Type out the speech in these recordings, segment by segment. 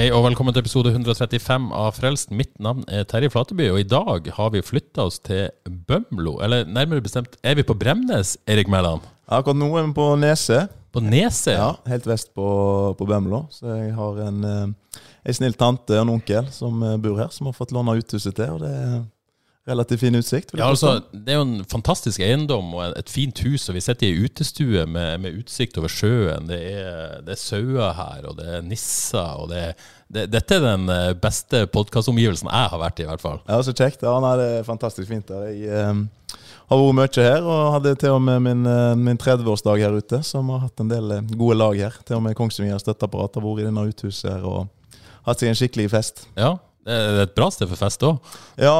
Hei og velkommen til episode 135 av Frelst. Mitt navn er Terje Flateby, og i dag har vi flytta oss til Bømlo. Eller nærmere bestemt, er vi på Bremnes, Erik Mæland? Akkurat nå er vi på Neset. På Neset? Ja, helt vest på, på Bømlo. Så jeg har en, eh, en snill tante og en onkel som eh, bor her, som har fått låne uthuset til. Og det er relativt fin utsikt. Ja, altså, Det er jo en fantastisk eiendom og et fint hus, og vi sitter i ei utestue med, med utsikt over sjøen. Det er, det er sauer her, og det er nisser. og det, det, Dette er den eh, beste podkastomgivelsen jeg har vært i, i hvert fall. Ja, så kjekt. Ja, nei, det er fantastisk fint her. Jeg eh, har vært mye her, og hadde til og med min, eh, min 30-årsdag her ute, som har hatt en del eh, gode lag her. Til og med Kongsvinger støtteapparat har vært i denne uthuset her og hatt seg en skikkelig fest. Ja, Det er et bra sted for fest òg. Ja,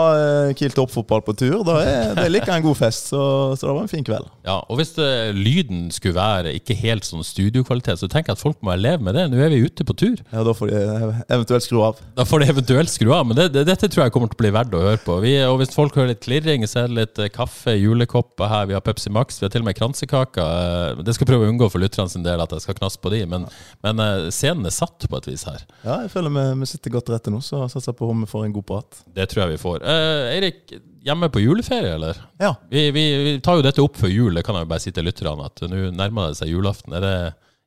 kilt Kiel toppfotball på tur, da er det like en god fest, så, så det var en fin kveld. Ja, og hvis det, lyden skulle være ikke helt sånn studiokvalitet, så tenk at folk må leve med det. Nå er vi ute på tur. Ja, Da får de eh, eventuelt skru av. Da får de eventuelt skru av, men det, det, dette tror jeg kommer til å bli verdt å høre på. Vi, og hvis folk hører litt klirring, så er det litt eh, kaffe, julekopper her, vi har Pepsi Max, vi har til og med kransekaker. Eh, Det skal prøve å unngå for lytterne sin del at jeg skal knasse på de, men, men eh, scenen er satt på et vis her. Ja, jeg føler vi, vi sitter godt til rette nå, så satser på om vi får en god prat. Det tror jeg vi får. Eh, Eirik, hjemme på juleferie, eller? Ja. Vi, vi, vi tar jo dette opp før jul, det kan jeg jo bare si til lytterne, at nå nærmer det seg julaften. Er det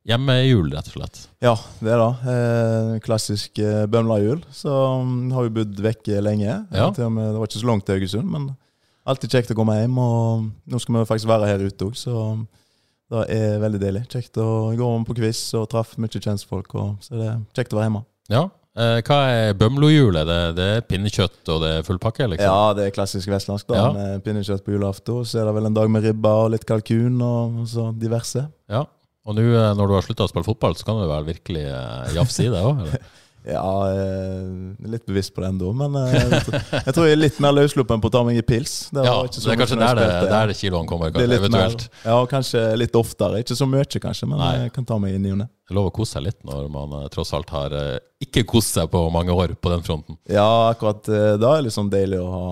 hjemmejul, rett og slett? Ja, det er det. Eh, klassisk eh, Bømla-jul. Så um, har vi bodd vekke lenge. Ja. Til og med, det var ikke så langt til Haugesund, men alltid kjekt å komme hjem. Og nå skal vi faktisk være her ute òg, så det er veldig deilig. Kjekt å gå om på quiz og treffe mye kjentfolk, og så er kjekt å være hjemme. Ja. Eh, hva er Bømlo-jul? Er det, det er pinnekjøtt og det er full pakke, liksom? Ja, det er klassisk vestlandsk, da, Ja. med pinnekjøtt på julaften. Så er det vel en dag med ribba og litt kalkun og, og så diverse. Ja. Og nå eh, når du har slutta å spille fotball, så kan du vel virkelig eh, jafse i det òg? Ja, jeg er litt bevisst på det ennå, men eh, jeg, tror, jeg er litt mer løssluppen på å ta meg en pils. Det Ja, det er kanskje der det, der det kiloene kommer, Det er eventuelt. Mer, ja, kanskje litt oftere. Ikke så mye, kanskje, men Nei. jeg kan ta meg inn i og ned. Det er lov å kose seg litt når man eh, tross alt har eh, ikke kost seg på mange år på den fronten. Ja, akkurat eh, da er det liksom deilig å ha,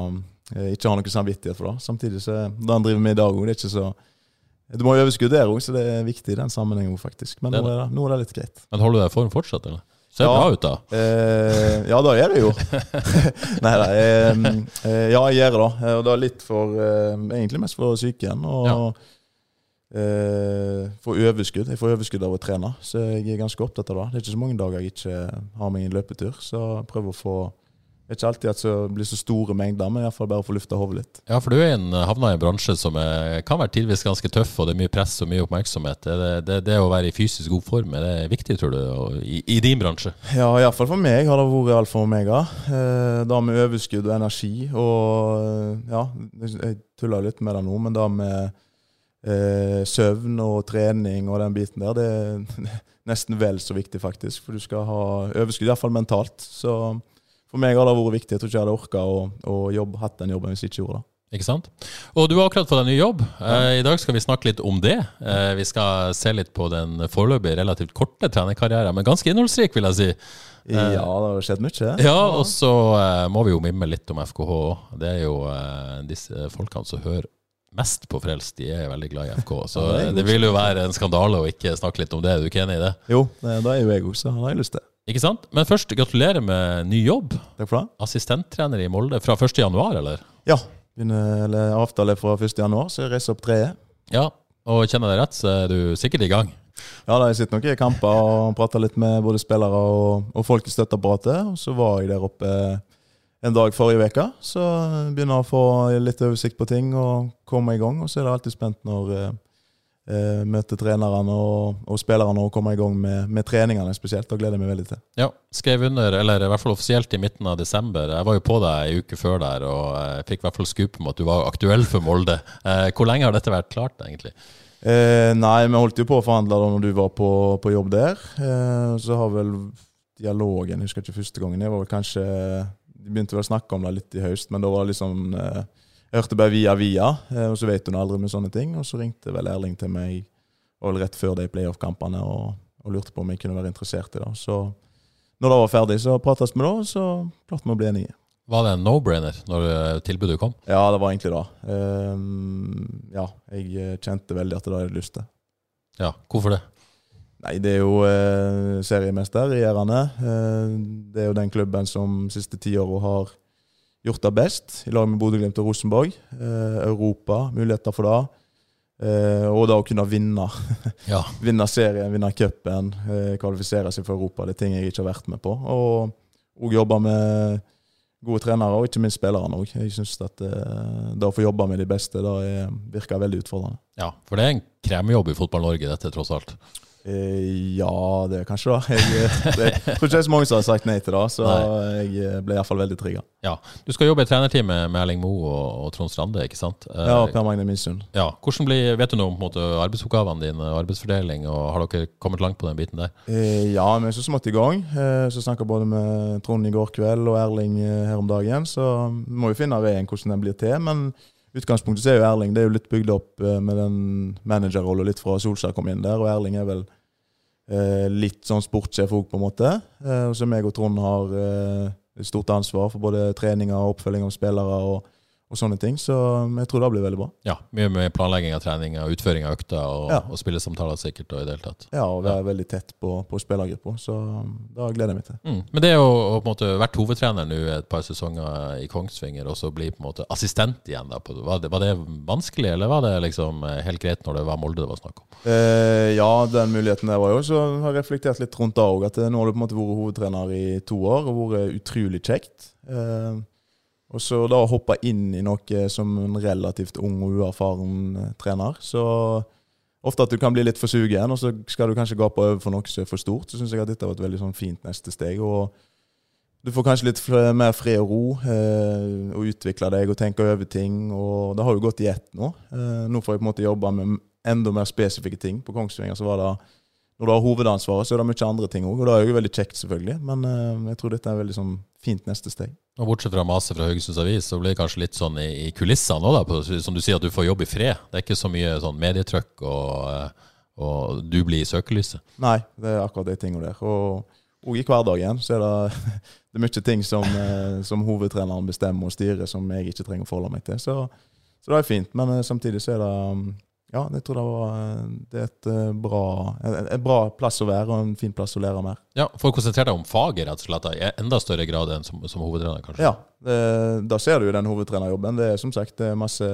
eh, ikke ha noe samvittighet for det. Samtidig så det han driver med i dag òg, det er ikke så Du må ha overskudd der òg, så det er viktig i den sammenhengen òg, faktisk. Men Det nå er, det, nå er det litt greit. Men holder du deg i form fortsatt, eller? Ser Ja. bra ut, da. Eh, ja, da er det jo. Nei da. Eh, eh, ja, jeg gjør det. da. Og det er litt for eh, Egentlig mest for psyken. Og Ja. eh, for overskudd. Jeg får overskudd av å trene, så jeg er ganske opptatt av det. Det er ikke så mange dager jeg ikke har meg en løpetur, så jeg prøver å få Det er ikke alltid at det blir så store mengder, men iallfall bare å få lufta hodet litt. Ja, for du er en, havna i en bransje som er, kan være tidvis ganske tøff, og det er mye press og mye oppmerksomhet. Er Det, det, det å være i fysisk god form, er det viktig, tror du, i, i din bransje? Ja, iallfall for meg har det vært alfa og omega. Eh, det med overskudd og energi og eh, Ja, jeg tuller litt med det nå, men det med eh, søvn og trening og den biten der, det er nesten vel så viktig, faktisk. For du skal ha overskudd, iallfall mentalt. Så for meg har det vært viktig. Jeg tror ikke jeg hadde orka å, å jobbe, hatt den jobben hvis jeg ikke gjorde det. Ikke sant? Og du har akkurat fått en ny jobb. Eh, I dag skal vi snakke litt om det. Eh, vi skal se litt på den foreløpig relativt korte trenerkarrieren, men ganske innholdsrik, vil jeg si. Ja, det har skjedd mye. Ja, og så eh, må vi jo mimre litt om FKH. Det er jo eh, disse folkene som hører mest på Frelst, de er veldig glad i FK. Så det eh, det vil jo være en skandale å ikke snakke litt om det. Er du ikke enig i det? Jo, det, det er jo jeg òg, så det har jeg lyst til. Ikke sant? Men først, gratulerer med ny jobb. Takk for det. Assistenttrener i Molde fra 1. januar, eller? Ja. Begynner, eller avtale fra 1. januar, så jeg reiser opp treet. Ja. Og kjenner jeg rett, så er du sikkert i gang. Ja, da, jeg sitter nok i kamper og prater litt med både spillere og, og folk i støtteapparatet. Og så var jeg der oppe en dag forrige uke, så begynner jeg å få litt oversikt på ting og komme i gang. Og så er det alltid spent når, eh, eh, møte trenerne og, og spillerne og komme i gang med, med treningene spesielt. Det gleder jeg meg veldig til. Ja, skrev under, eller i hvert fall offisielt i midten av desember. Jeg var jo på deg ei uke før der, og jeg fikk i hvert fall skup om at du var aktuell for Molde. Eh, hvor lenge har dette vært klart, egentlig? Eh, nei, vi holdt jo på å forhandle da når du var på, på jobb der. Eh, så har vel dialogen Jeg husker ikke første gangen. Jeg var vel kanskje De begynte vel å snakke om det litt i høst, men da var det liksom eh, Jeg hørte bare via via, eh, og så vet hun aldri med sånne ting. Og så ringte vel Erling til meg rett før de playoff-kampene og, og, lurte på om jeg kunne være interessert i det. Så når det var ferdig, så prates vi da, og så klarte vi å bli enige. Var det en no-brainer når eh, tilbudet kom? Ja, det var egentlig det. Um, ja, jeg kjente veldig at det hadde jeg lyst til. Ja, hvorfor det? Nei, det er jo eh, seriemester, regjerende. Eh, det er jo den klubben som de siste ti åra har gjort det best, i lag med Bodø-Glimt og Rosenborg. Eh, Europa, muligheter for det. Eh, og da å kunne vinne. ja. vinne serien, vinne cupen, eh, kvalifisere seg for Europa. Det er ting jeg ikke har vært med på. Og, og jobbe med gode trenere, og ikke minst spillerne òg. Jeg syns at eh, det å få jobbe med de beste, det virker veldig utfordrende. Ja, for det er en kremjobb i Fotball-Norge, dette, tross alt. Eh, ja, det er kanskje da. Jeg, det. jeg, tror ikke er så mange som har sagt nei til det, så nei. jeg eh, ble iallfall veldig trigga. Ja. Du skal jobbe i trenerteam med Erling Moe og, og, Trond Strande, ikke sant? Ja, og Per Magne Minsund. Ja. Hvordan blir, Vet du noe om måte, arbeidsoppgavene dine, arbeidsfordeling, og har dere kommet langt på den biten der? Eh, ja, vi er så smått i gang. Eh, så snakka både med Trond i går kveld og Erling her om dagen, så vi må jo finne veien hvordan den blir til. men utgangspunktet så er jo Erling det er jo litt bygd opp eh, med den managerrollen litt fra Solskjær kom inn der. Og Erling er vel eh, litt sånn sportssjef òg, på en måte. Eh, og så meg og Trond har eh, stort ansvar for både treninger og oppfølging av spillere. og og sånne ting. Så jeg tror det blir veldig bra. Ja, Mye med planlegging av trening utføring av økter og, ja. og spillesamtaler sikkert. og i det hele tatt. Ja, og være ja. veldig tett på, på spillergruppa. Så um, da gleder jeg meg til. Mm. Men det å på en måte vært hovedtrener nå et par sesonger i Kongsvinger, og så bli på en måte assistent igjen, da, på, var, det, var, det, vanskelig, eller var det liksom eh, helt greit når det var Molde det var snakk om? Eh, ja, den muligheten der var jo. Så har jeg reflektert litt rundt det òg. At nå har du på en måte vært hovedtrener i to år og vært utrolig kjekt. Eh, og så da hoppe inn i noe som en relativt ung og uerfaren eh, trener. Så ofte at du kan bli litt for sugen, og så skal du kanskje gape over for noe som er for stort. Så syns jeg at dette var et veldig sånn fint neste steg. og du får kanskje litt mer fred og ro, eh, og utvikle deg og tenke over ting. og Det har jo gått i ett nå. Eh, nå får jeg på en måte jobbe med enda mer spesifikke ting. På Kongsvinger så var det når du har hovedansvaret, så er det mye andre ting òg. Og det er jo veldig kjekt, selvfølgelig. Men eh, jeg tror dette er veldig sånn fint neste steg. Og Bortsett fra maset fra Haugesunds Avis, så blir det kanskje litt sånn i, i kulissene òg, som du sier, at du får jobb i fred. Det er ikke så mye sånn medietrykk, og, eh, og, du blir i søkelyset. Nei, det er akkurat de tingene der. Og, og i hverdagen så er det, det er mye ting som, eh, som, hovedtreneren bestemmer og styrer, som jeg ikke trenger å forholde meg til. Så, så det er fint. Men samtidig så er det ja, jeg tror det, var, det er et eh, bra, en bra plass å være og en fin plass å lære mer. Ja, For å konsentrere deg om faget rett og slett, i enda større grad enn som, som hovedtrener? kanskje? Ja, det, da ser du jo den hovedtrenerjobben. Det er som sagt det er masse,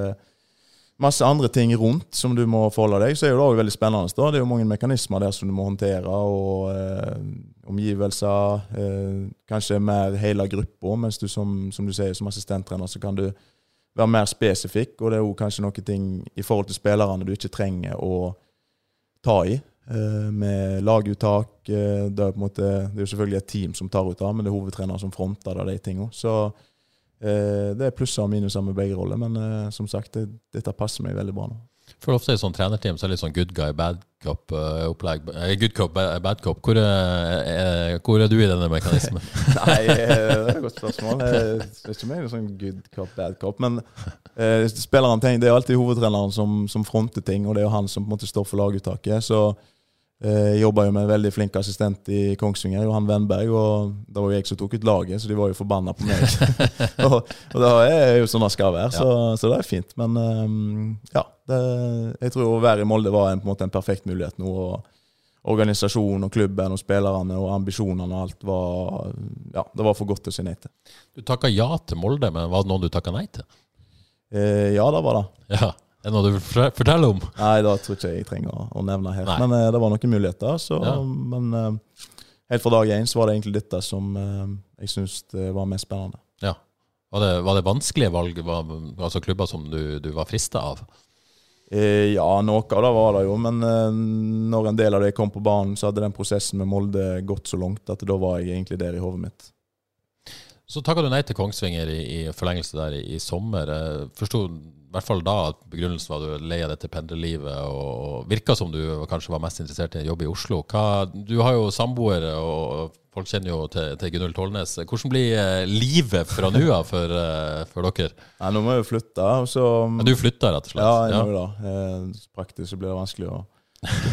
masse, andre ting rundt som du må forholde deg Så er jo det også veldig spennende. Da. Det er jo mange mekanismer der som du må håndtere, og eh, omgivelser. Eh, kanskje mer hele gruppa, mens du som, som du sier, som assistenttrener så kan du være mer spesifikk. Og det er jo kanskje noen ting i forhold til spillerne du ikke trenger å ta i. Eh, med laguttak. Eh, det, er på en måte, det er jo selvfølgelig et team som tar ut av, men det er hovedtreneren som fronter det, de tingene. Så eh, det er plusser og minuser med begge roller. Men som sagt, det, dette passer meg veldig bra nå. For ofte i sånn trenerteam så er det litt sånn good guy, bad cop-opplegg. Uh, good cop, bad cop. Hvor er, hvor er, du i denne mekanismen? Nei, det er et godt spørsmål. Det er ikke meg sånn good cop, bad cop. Men uh, spilleren tenker, det er alltid hovedtreneren som, som, fronter ting, og det er jo han som på en måte står for laguttaket. Så uh, jobba jo med en veldig flink assistent i Kongsvinger, Johan Wennberg. Og det var jo jeg som tok ut laget, så de var jo forbanna på meg. og, og det er jo sånn det skal være, så, så det er fint. Men um, ja. Det, jeg tror å være i Molde var en, en, en perfekt mulighet nå. og Organisasjonen og klubben og spillerne og ambisjonene og alt var Ja, det var for godt å si nei til. Du takka ja til Molde, men var det noen du takka nei til? Eh, ja, det var det. Ja, Er det noe du vil fortelle om? Nei, det tror ikke jeg trenger å, nevne her. Nei. Men eh, det var noen muligheter. Så, ja. Men eh, helt fra dag én så var det egentlig dette som eh, jeg syns var mest spennende. Ja. Var det, var det vanskelige valg, var, altså klubber som du, du var frista av? Eh, ja, noe av det var det jo, men eh, når en del av det kom på banen, så hadde den prosessen med Molde gått så langt at da var jeg egentlig der i hodet mitt. Så takka du nei til Kongsvinger i, i forlengelse der i, i sommer. Forstod forsto i hvert fall da at begrunnelsen var at du lei av dette pendlerlivet, og, virka som du kanskje var mest interessert i en jobb i Oslo. Hva, du har jo samboere, og folk kjenner jo til, til Gunhild Tollnes. Hvordan blir eh, livet fra nå av for, eh, for, dere? Nei, Nå må jeg jo flytte. Så, ja, du flytter, rett og slett? Ja, jeg må jo det. Eh, praktisk så blir det vanskelig å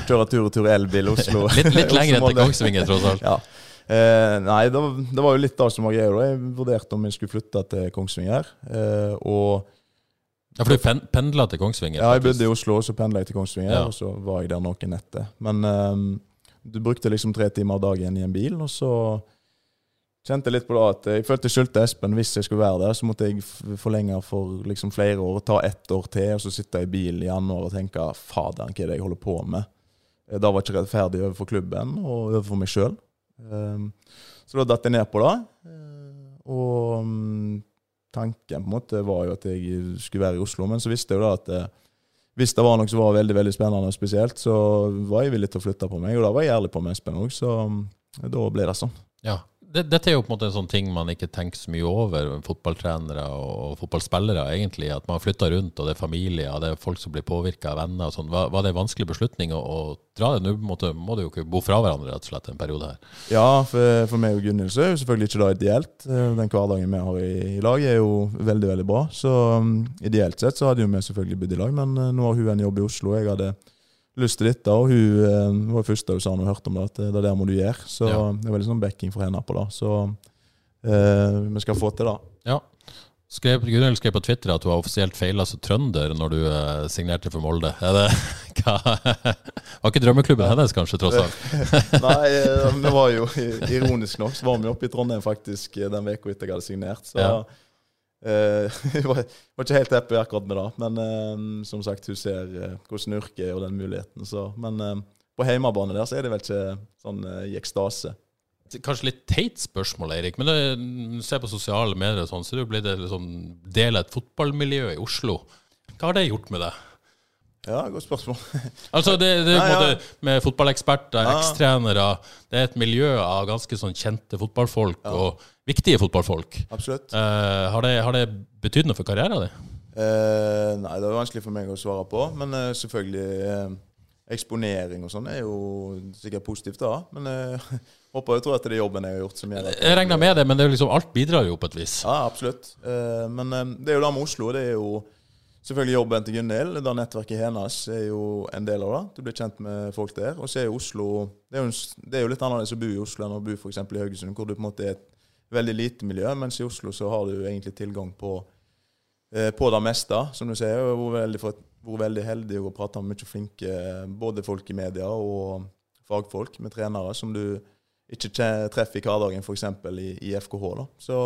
kjøre tur og tur elbil Oslo. litt, litt lenger enn til Kongsvinger, tross alt. ja. Eh, nei, det var, det var, jo litt da som var greia. Jeg vurderte om jeg skulle flytte til Kongsvinger. Eh, og ja, For du pen pendla til Kongsvinger? Ja, jeg bodde i Oslo, så pendla jeg til Kongsvinger. Ja. Og så var jeg der noen netter. Men um, du brukte liksom tre timer dagen i en bil, og så kjente jeg litt på det at jeg følte jeg skyldte Espen hvis jeg skulle være der. Så måtte jeg forlenge for liksom flere år, ta ett år til, og så sitte i bil i januar og tenke faderen, hva er det jeg holder på med? Eh, da var jeg ikke rettferdig overfor klubben og overfor meg sjøl. Um, så da datt jeg ned på det. Eh, og um, tanken på en måte var jo at jeg skulle være i Oslo, men så visste jeg jo da at eh, hvis det var noe som var veldig veldig spennende og spesielt, så var jeg villig til å flytte på meg. Og da var jeg ærlig på med Espen òg, så mm, da ble det sånn. Ja, dette er jo på en måte en sånn ting man ikke tenker så mye over, fotballtrenere og fotballspillere, egentlig. At man flytter rundt, og det er familie, og det er folk som blir påvirka av venner. og sånn. Var, var, det en vanskelig beslutning å, å dra det? Nå må du jo ikke bo fra hverandre rett og slett en periode her. Ja, for, for meg og Gunhild så er jo selvfølgelig ikke det ideelt. Eh, den hverdagen vi har i, i, lag er jo veldig, veldig bra. Så um, ideelt sett så hadde jo vi selvfølgelig bodd i lag, men uh, nå har hun en jobb i Oslo. jeg hadde lyst til dette. Og hun eh, var første hun sa når hun hørte om det, at det er det må du gjøre. Så ja. det var veldig sånn backing for henne på det. Så eh, vi skal få til det. Ja. Skrev, Gunhild skrev på Twitter at hun har offisielt feila som trønder når du eh, signerte for Molde. Er det, hva, var ikke drømmeklubben hennes, kanskje, tross alt? Nei, eh, det var jo ironisk nok så var vi oppe i Trondheim faktisk eh, den uka etter jeg hadde signert. Så ja. Uh, var, var ikke helt happy akkurat med det. Men uh, som sagt, hun ser uh, hvordan yrket er og den muligheten. Så. Men på hjemmebane der så er det vel ikke sånn i ekstase. Kanskje litt teit spørsmål, Eirik, men det, se på sosiale medier og sånn, så du blitt liksom del av et fotballmiljø i Oslo. Hva har det gjort med deg? Ja, godt spørsmål. altså, det, det, en ja. Med fotballeksperter, ekstrenere Det er et miljø av ganske sånn kjente fotballfolk. og viktige fotballfolk. Absolutt. Uh, har, det, har, det, betydd noe for karrieren din? Uh, nei, det er vanskelig for meg å svare på. Men uh, selvfølgelig Eksponering og sånn er jo sikkert positivt, da. Men jeg håper jeg tror at det er jobben jeg har gjort som gjør det. Jeg regner med det, men det liksom, alt bidrar jo på et vis. Ja, absolutt. Men det er jo det med Oslo. Det er jo selvfølgelig jobben til Gunhild. Det nettverket hennes er jo en del av det. Du blir kjent med folk der. Og så er jo Oslo det er jo, det er jo litt annerledes å bo i Oslo enn å bo f.eks. i Haugesund, hvor du på en måte er et veldig lite miljø, mens i Oslo så har du egentlig tilgang på, eh, på det meste, som du sier. Og vært veldig, veldig heldig å prate med mye flinke både folk i media og fagfolk med trenere som du ikke treffer i hverdagen, f.eks. I, i FKH. da. Så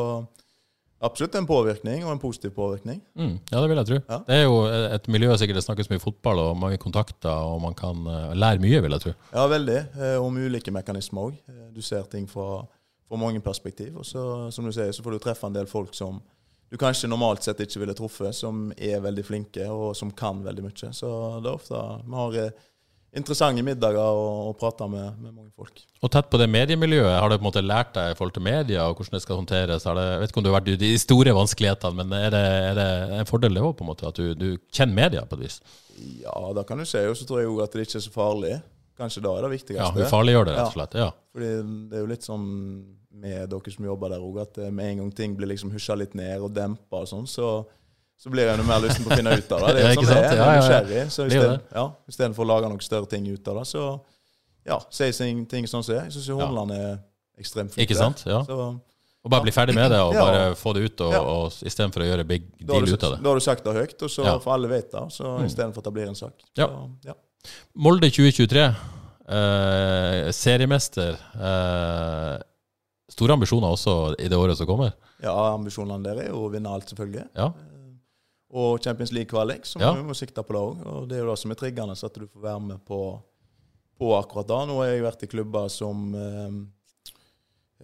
absolutt en påvirkning, og en positiv påvirkning. Mm, ja, det vil jeg tro. Ja. Det er jo et miljø sikkert det snakkes mye fotball og mange kontakter, og man kan uh, lære mye, vil jeg tro. Ja, veldig. Eh, om ulike mekanismer òg. Du ser ting fra fra mange perspektiv. Og så, som du sier, så får du treffe en del folk som du kanskje normalt sett ikke ville truffet, som er veldig flinke og som kan veldig mye. Så det er ofte vi har eh, interessante middager og, og prata med, med, mange folk. Og tett på det mediemiljøet, har du på en måte lært deg i forhold til media og hvordan det skal håndteres? Det, jeg vet ikke om du har vært i de store vanskelighetene, men er det, er det en fordel det òg, på en måte, at du, du, kjenner media på et vis? Ja, da kan du si. Og så tror jeg òg at det ikke er så farlig. Kanskje da er det viktigste. Ja, ufarliggjør det, rett og slett. ja. Fordi det er jo litt sånn med dere som jobber der òg, at med en gang ting blir liksom husja litt ned og dempa og sånn, så, så blir det enda mer lysten på å finne ut av det. Det er jo sånn det er. Jeg er nysgjerrig. Så istedenfor ja, å lage noen større ting ut av det, så ja, si ting sånn som det er. Jeg syns Horneland er ekstremt flink. Ikke sant? Ja. Så, og bare bli ferdig med det og ja. bare få det ut, og, ja. og, istedenfor å gjøre big deal ut av det. Da har du sagt det høyt, og så ja. får alle vite det. Så mm. istedenfor at det blir en sak. Så, ja. Molde 2023, eh, seriemester. Eh, store ambisjoner også i det året som kommer? Ja, ambisjonene der er jo å vinne alt, selvfølgelig. Ja. Eh, og Champions League-kvalik, som ja. vi må sikte på det òg. Og det er jo det som er triggende, så at du får være med på, på akkurat det. Nå har jeg vært i klubber som eh,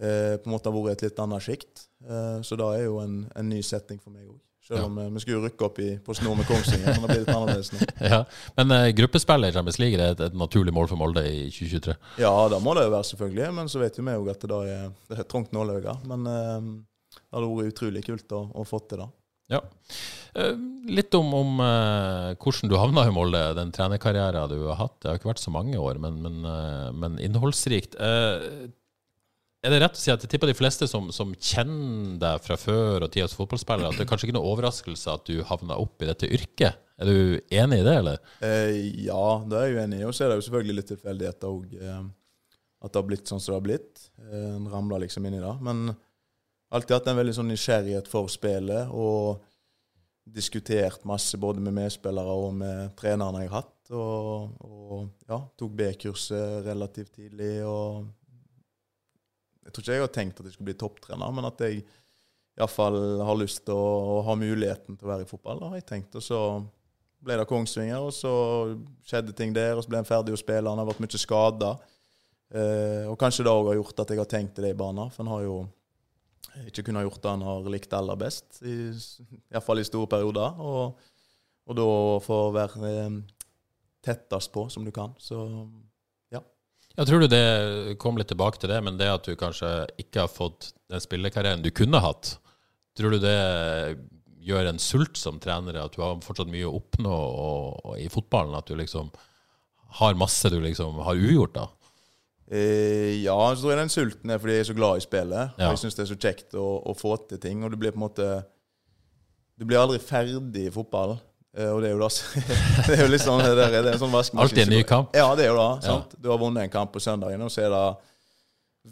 eh, på en måte har vært i et litt annet sjikt. Eh, så da er jo en, en ny setting for meg òg. Selv om ja. vi skulle rykke opp i, på snor med Kongsvinger. Men det blir litt annerledes nå. ja. Men uh, gruppespill i Champions League er et, et, naturlig mål for Molde i 2023? Ja, det må det jo være, selvfølgelig. Men så vet jo vi òg at det er, det er trangt nåløye. Men uh, det hadde vært utrolig kult å, å få til det. Ja. Uh, litt om, om hvordan du havna i Molde, den trenerkarrieren du har hatt. Det har ikke vært så mange år, men, men, men innholdsrikt. Er det rett å si at jeg tipper de fleste som, som kjenner deg fra før og tida som fotballspiller, at det er kanskje ikke noe overraskelse at du havna opp i dette yrket? Er du enig i det, eller? Eh, ja, det er jeg jo enig i. Og så er det jo selvfølgelig litt tilfeldigheter òg. Eh, at det har blitt sånn som det har blitt. Eh, en ramla liksom inn i det. Men alltid hatt en veldig sånn nysgjerrighet for spillet. Og diskutert masse både med medspillere og med trenerne jeg har hatt. Og, og ja, tok B-kurset relativt tidlig. og jeg tror ikke jeg har tenkt at jeg skulle bli topptrener, men at jeg iallfall har lyst til å, ha muligheten til å være i fotball. Da har jeg tenkt. Og så ble det Kongsvinger, og så skjedde ting der. Og så ble en ferdig å spille. Han har vært mye skada. Eh, og kanskje det òg har gjort at jeg har tenkt i de baner. For han har jo ikke kunne gjort det han har likt aller best, iallfall i store perioder. Og, og da få være eh, tettest på som du kan. Så ja. jeg tror du det kom litt tilbake til det, men det at du kanskje ikke har fått den spillekarrieren du kunne hatt, tror du det gjør en sult som trener, at du har fortsatt mye å oppnå og, og i fotballen? At du liksom har masse du liksom har ugjort, da? Eh, ja, så tror jeg den sulten er fordi jeg er så glad i spillet. Ja. Jeg syns det er så kjekt å, å, få til ting. Og du blir på en måte Du blir aldri ferdig i fotball. Eh, og det er jo da Det er jo litt sånn det der, det er en sånn Alltid en ny kamp? Ja, det er jo da. sant? Du har vunnet en kamp på søndagen, og så er det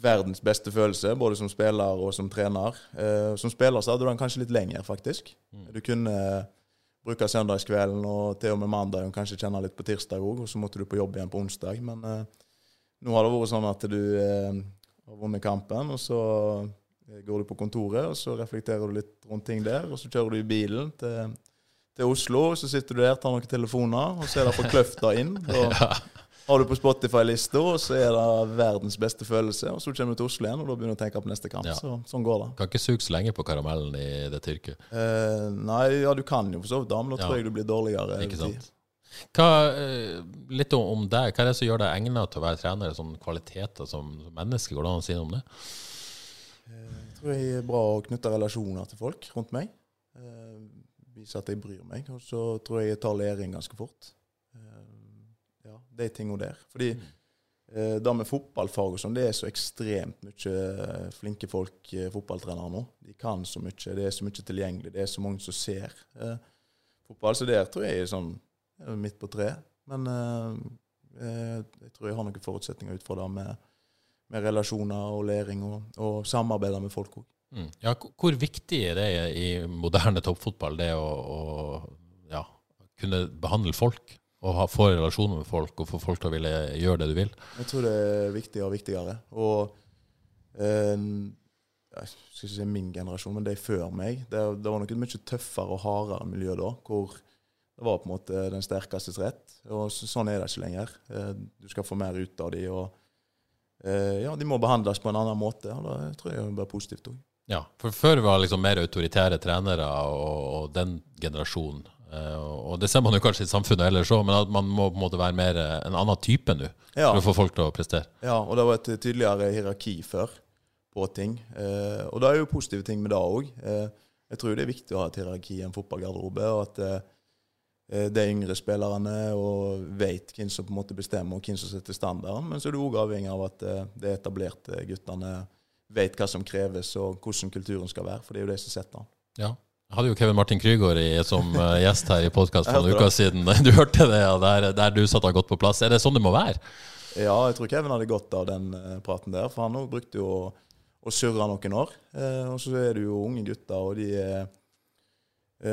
verdens beste følelse, både som spiller og som trener. Eh, som spiller så hadde du den kanskje litt lenger, faktisk. Mm. Du kunne bruke søndagskvelden og til og med mandag, og kanskje kjenne litt på tirsdag òg, og så måtte du på jobb igjen på onsdag. Men eh, nå har det vært sånn at du eh, har vunnet kampen, og så eh, går du på kontoret, og så reflekterer du litt rundt ting der, og så kjører du i bilen til til Oslo, så sitter du der, tar noen telefoner, og så er det fra Kløfta inn. Og har du på Spotify-lista, og så er det verdens beste følelse. Og så kommer du til Oslo igjen, og da begynner du å tenke på neste kamp. Ja. Så, sånn går det. Kan ikke suge så lenge på karamellen i det tyrket. Eh, nei, ja, du kan jo for så vidt det, men da tror jeg du blir dårligere. Ikke sant. Hva, eh, litt om deg. Hva er det som gjør deg egnet til å være trener? Sånne kvaliteter som menneske, går det an å si noe om det? Eh, jeg tror jeg er bra å knytte relasjoner til folk rundt meg. Eh, vise at jeg bryr meg. Og så tror jeg jeg tar læring ganske fort. Ja, de tingene der. Fordi mm. det med fotballfag og sånn, det er så ekstremt mye flinke folk, fotballtrenere nå. De kan så mye. Det er så mye tilgjengelig. Det er så mange som ser fotball. Så der tror jeg er sånn midt på treet. Men jeg tror jeg har noen forutsetninger ut fra det med, med relasjoner og læring og, og samarbeide med folk òg. Mm. Ja, hvor viktig er det i moderne toppfotball, det å, å ja, kunne behandle folk? Og ha, få relasjoner med folk og få folk til å ville gjøre det du vil? Jeg tror det er viktigere og viktigere. Og eh, jeg skal ikke si min generasjon, men de før meg, det, det var nok et mye tøffere og hardere miljø da. hvor det var på en måte den sterkestes rett. Og så, sånn er det ikke lenger. Eh, du skal få mer ut av dem. Og eh, ja, de må behandles på en annen måte. og Det tror jeg blir positivt òg. Ja, for før var liksom mer autoritære trenere og, og den generasjonen. Uh, og det ser man jo kanskje i samfunnet ellers òg, men at man må på en måte være mer eh, en annen type nå ja. for å få folk til å prestere. Ja, og det var et tydeligere hierarki før på ting. Og det er jo positive ting med det òg. Jeg tror det er viktig å ha et hierarki i en fotballgarderobe. og at de yngre spillerne og vet hvem som på en måte bestemmer, og hvem som setter standarden. Men så er du òg avhengig av at de etablerte guttene vet hva som kreves, og hvordan kulturen skal være. For det er jo det som setter den. Ja. Jeg hadde jo Kevin Martin Krygård som eh, gjest her i podkast for noen uker siden. Du hørte det, ja, der, der du satt har gått på plass. Er det sånn det må være? Ja, jeg tror Kevin hadde godt av den praten der. For han brukte jo å, å surre noen år. Og så er det jo unge gutter, og de er Eh,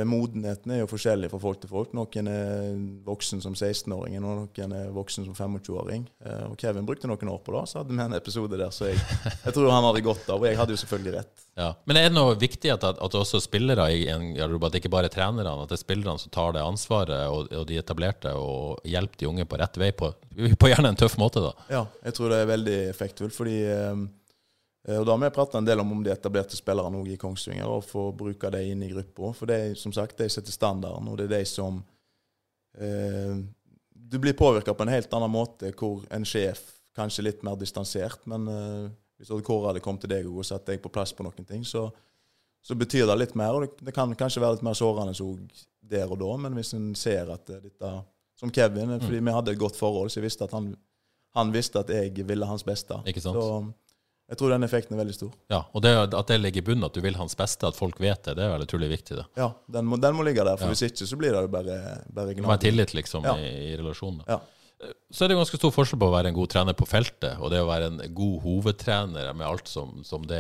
modenheten er jo forskjellig fra folk til folk. Noen er voksen som 16-åring, og noen er voksen som 25-åring. Eh, og Kevin brukte noen år på det, så hadde vi en episode der så jeg, jeg tror han hadde godt av. Og jeg hadde jo selvfølgelig rett. Ja. Men er det noe viktig at, at også spillere i en garderobe, at ikke bare er trenerne, at det er spillerne som tar det ansvaret, og, og de etablerte, og hjelper de unge på rett vei, på, på, gjerne en tøff måte, da? Ja, jeg tror det er veldig effektfullt, fordi eh, Eh, Og da har vi pratet en del om, om de etablerte spillerne i Kongsvinger, og få bruke det inn i gruppa. For det er som sagt, de setter standarden, og det er de som eh, Du blir påvirka på en helt annen måte hvor en sjef kanskje litt mer distansert, men eh, hvis Odd Kåre hadde kommet til deg og satt deg på plass på noen ting, så, så betyr det litt mer. Og det, det kan kanskje være litt mer sårende òg der og da, men hvis en ser at eh, dette Som Kevin, fordi fordi vi hadde et godt forhold, så jeg visste at han, han visste at jeg ville hans beste. Ikke sant? Så jeg tror den effekten er veldig stor. Ja, og det, at det ligger i bunnen, at du vil hans beste, at folk vet det, det er vel utrolig viktig. da. Ja, den må, den må ligge der, for Ja. hvis ikke så blir det jo bare, bare Det må være tillit liksom Ja. i, i relasjonen. Ja. Så er det ganske stor forskjell på å være en god trener på feltet og det å være en god hovedtrener med alt som, som det,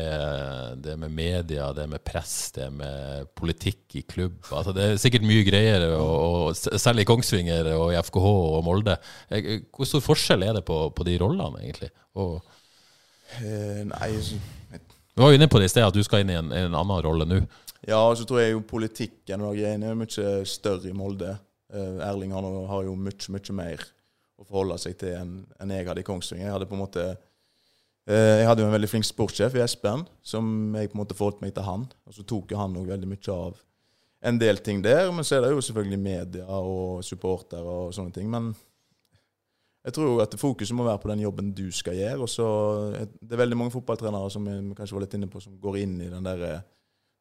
det med media, det med press, det med politikk i klubb. Altså Det er sikkert mye greier, og, og selv i Kongsvinger og i FKH og Molde. Eh, Hvor stor forskjell er det på, på de rollene, egentlig? Og, Eh, nei, Du var jo inne på det i sted, at du skal inn i en, en annen rolle nå. ja, og så tror jeg jo politikken og greiene er mye større i Molde. Eh, Erling har, har jo mye, mye mer å forholde seg til enn en jeg hadde i Kongsvinger. Jeg hadde på en måte eh, jeg hadde jo en veldig flink sportssjef i Espen, som jeg på en måte forholdt meg til han. Og så tok jo han òg veldig mye av en del ting der. Men så er det jo selvfølgelig media og supportere og sånne ting. Men jeg tror jo at fokuset må være på den jobben du skal gjøre. Og så Det er veldig mange fotballtrenere som vi kanskje var litt inne på, som går inn i den der eh,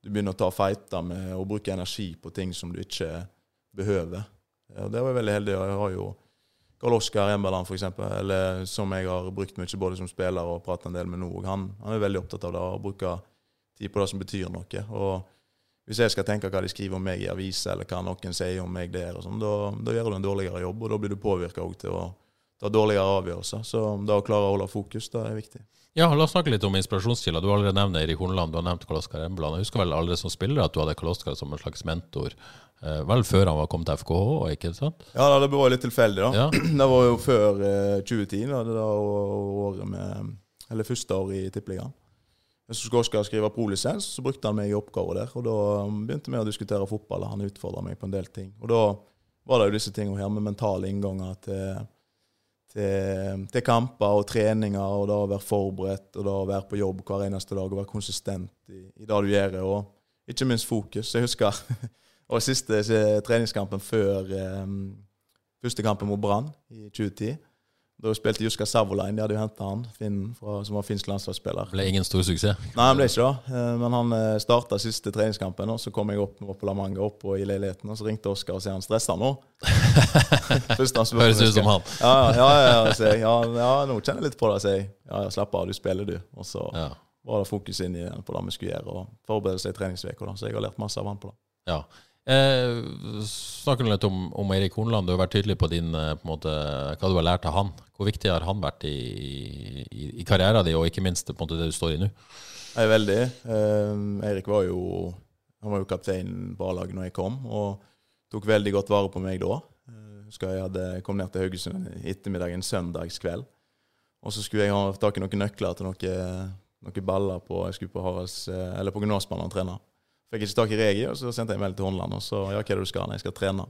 Du begynner å ta fighter med å bruke energi på ting som du ikke behøver. Ja, Og det var jeg veldig heldig. og Jeg har jo Karl Oskar Emberland, eksempel, som jeg har brukt mye både som spiller og pratet en del med nå. og Han, han er veldig opptatt av det, å bruke tid på det som betyr noe. og hvis jeg skal tenke hva de skriver om meg i aviser, eller hva noen sier om meg der, og sånn, da, da gjør du en dårligere jobb, og da blir du påvirka til å ta dårligere avgjørelser. Så det å klare å holde fokus, det er viktig. Ja, La oss snakke litt om inspirasjonskilder. Du har allerede nevnt Erik Horneland, du har nevnt Karl Oskar Embland. Jeg husker vel allerede som spiller at du hadde Karl Oskar som en slags mentor. Eh, vel før han var kommet til FKH, ikke sant? Ja, det var litt tilfeldig, da. Ja. Det var jo før eh, 2010, da, det da året med Eller første år i Tippeligaen. Så skulle Oskar skrive prolisens, så brukte han meg i oppgaver der. Og da um, begynte vi å diskutere fotball, og han utfordra meg på en del ting. Og da var det jo disse tingene her med mentale innganger til, til, til kamper og treninger, og da være forberedt, og da være på jobb hver eneste dag og være konsistent i, i det du gjør. Og ikke minst fokus. Jeg husker og siste eh, treningskampen før um, første kampen mot Brann i 2010. Da spilte Juska Savolainen. De hadde jo henta han, Finn, fra, som var finsk landslagsspiller. Ble ingen stor suksess. Nei, han ble ikke det. Eh, Men han starta siste treningskampen, og så kom jeg opp var på La Manga opp og i leiligheten, og så ringte Oskar og sa han stressa nå. Høres ut som han. Ja, ja, ja, jeg. ja, ja, nå kjenner jeg litt på det, sier jeg. Ja, ja, slapp av, du spiller, du. Og så Ja. var det fokus inn på det vi skulle gjøre, og forberede seg i treningsuka. Så jeg har lært masse av han på det. Ja. Eh, snakker du litt om, om Erik Hornland. Du har vært tydelig på, din, eh, på måte, hva du har lært av han. Hvor viktig har han vært i, i, i karrieren din, og ikke minst måte, det du står i nå? Jeg er veldig. Eh, Eirik var jo jo kaptein på A-laget når jeg kom, og tok veldig godt vare på meg da. Eh, husker jeg hadde, kom ned til Haugesund ettermiddagen ettermiddag en søndagskveld. Og så skulle jeg ha tak i noen nøkler til noen, noen baller på jeg på Haralds, eller på Gymnasbanen og trene. Fikk ikke tak i Regi, og så sendte jeg melding til Håndland. Og så ja, hva er det du skal? Nei, jeg skal trene.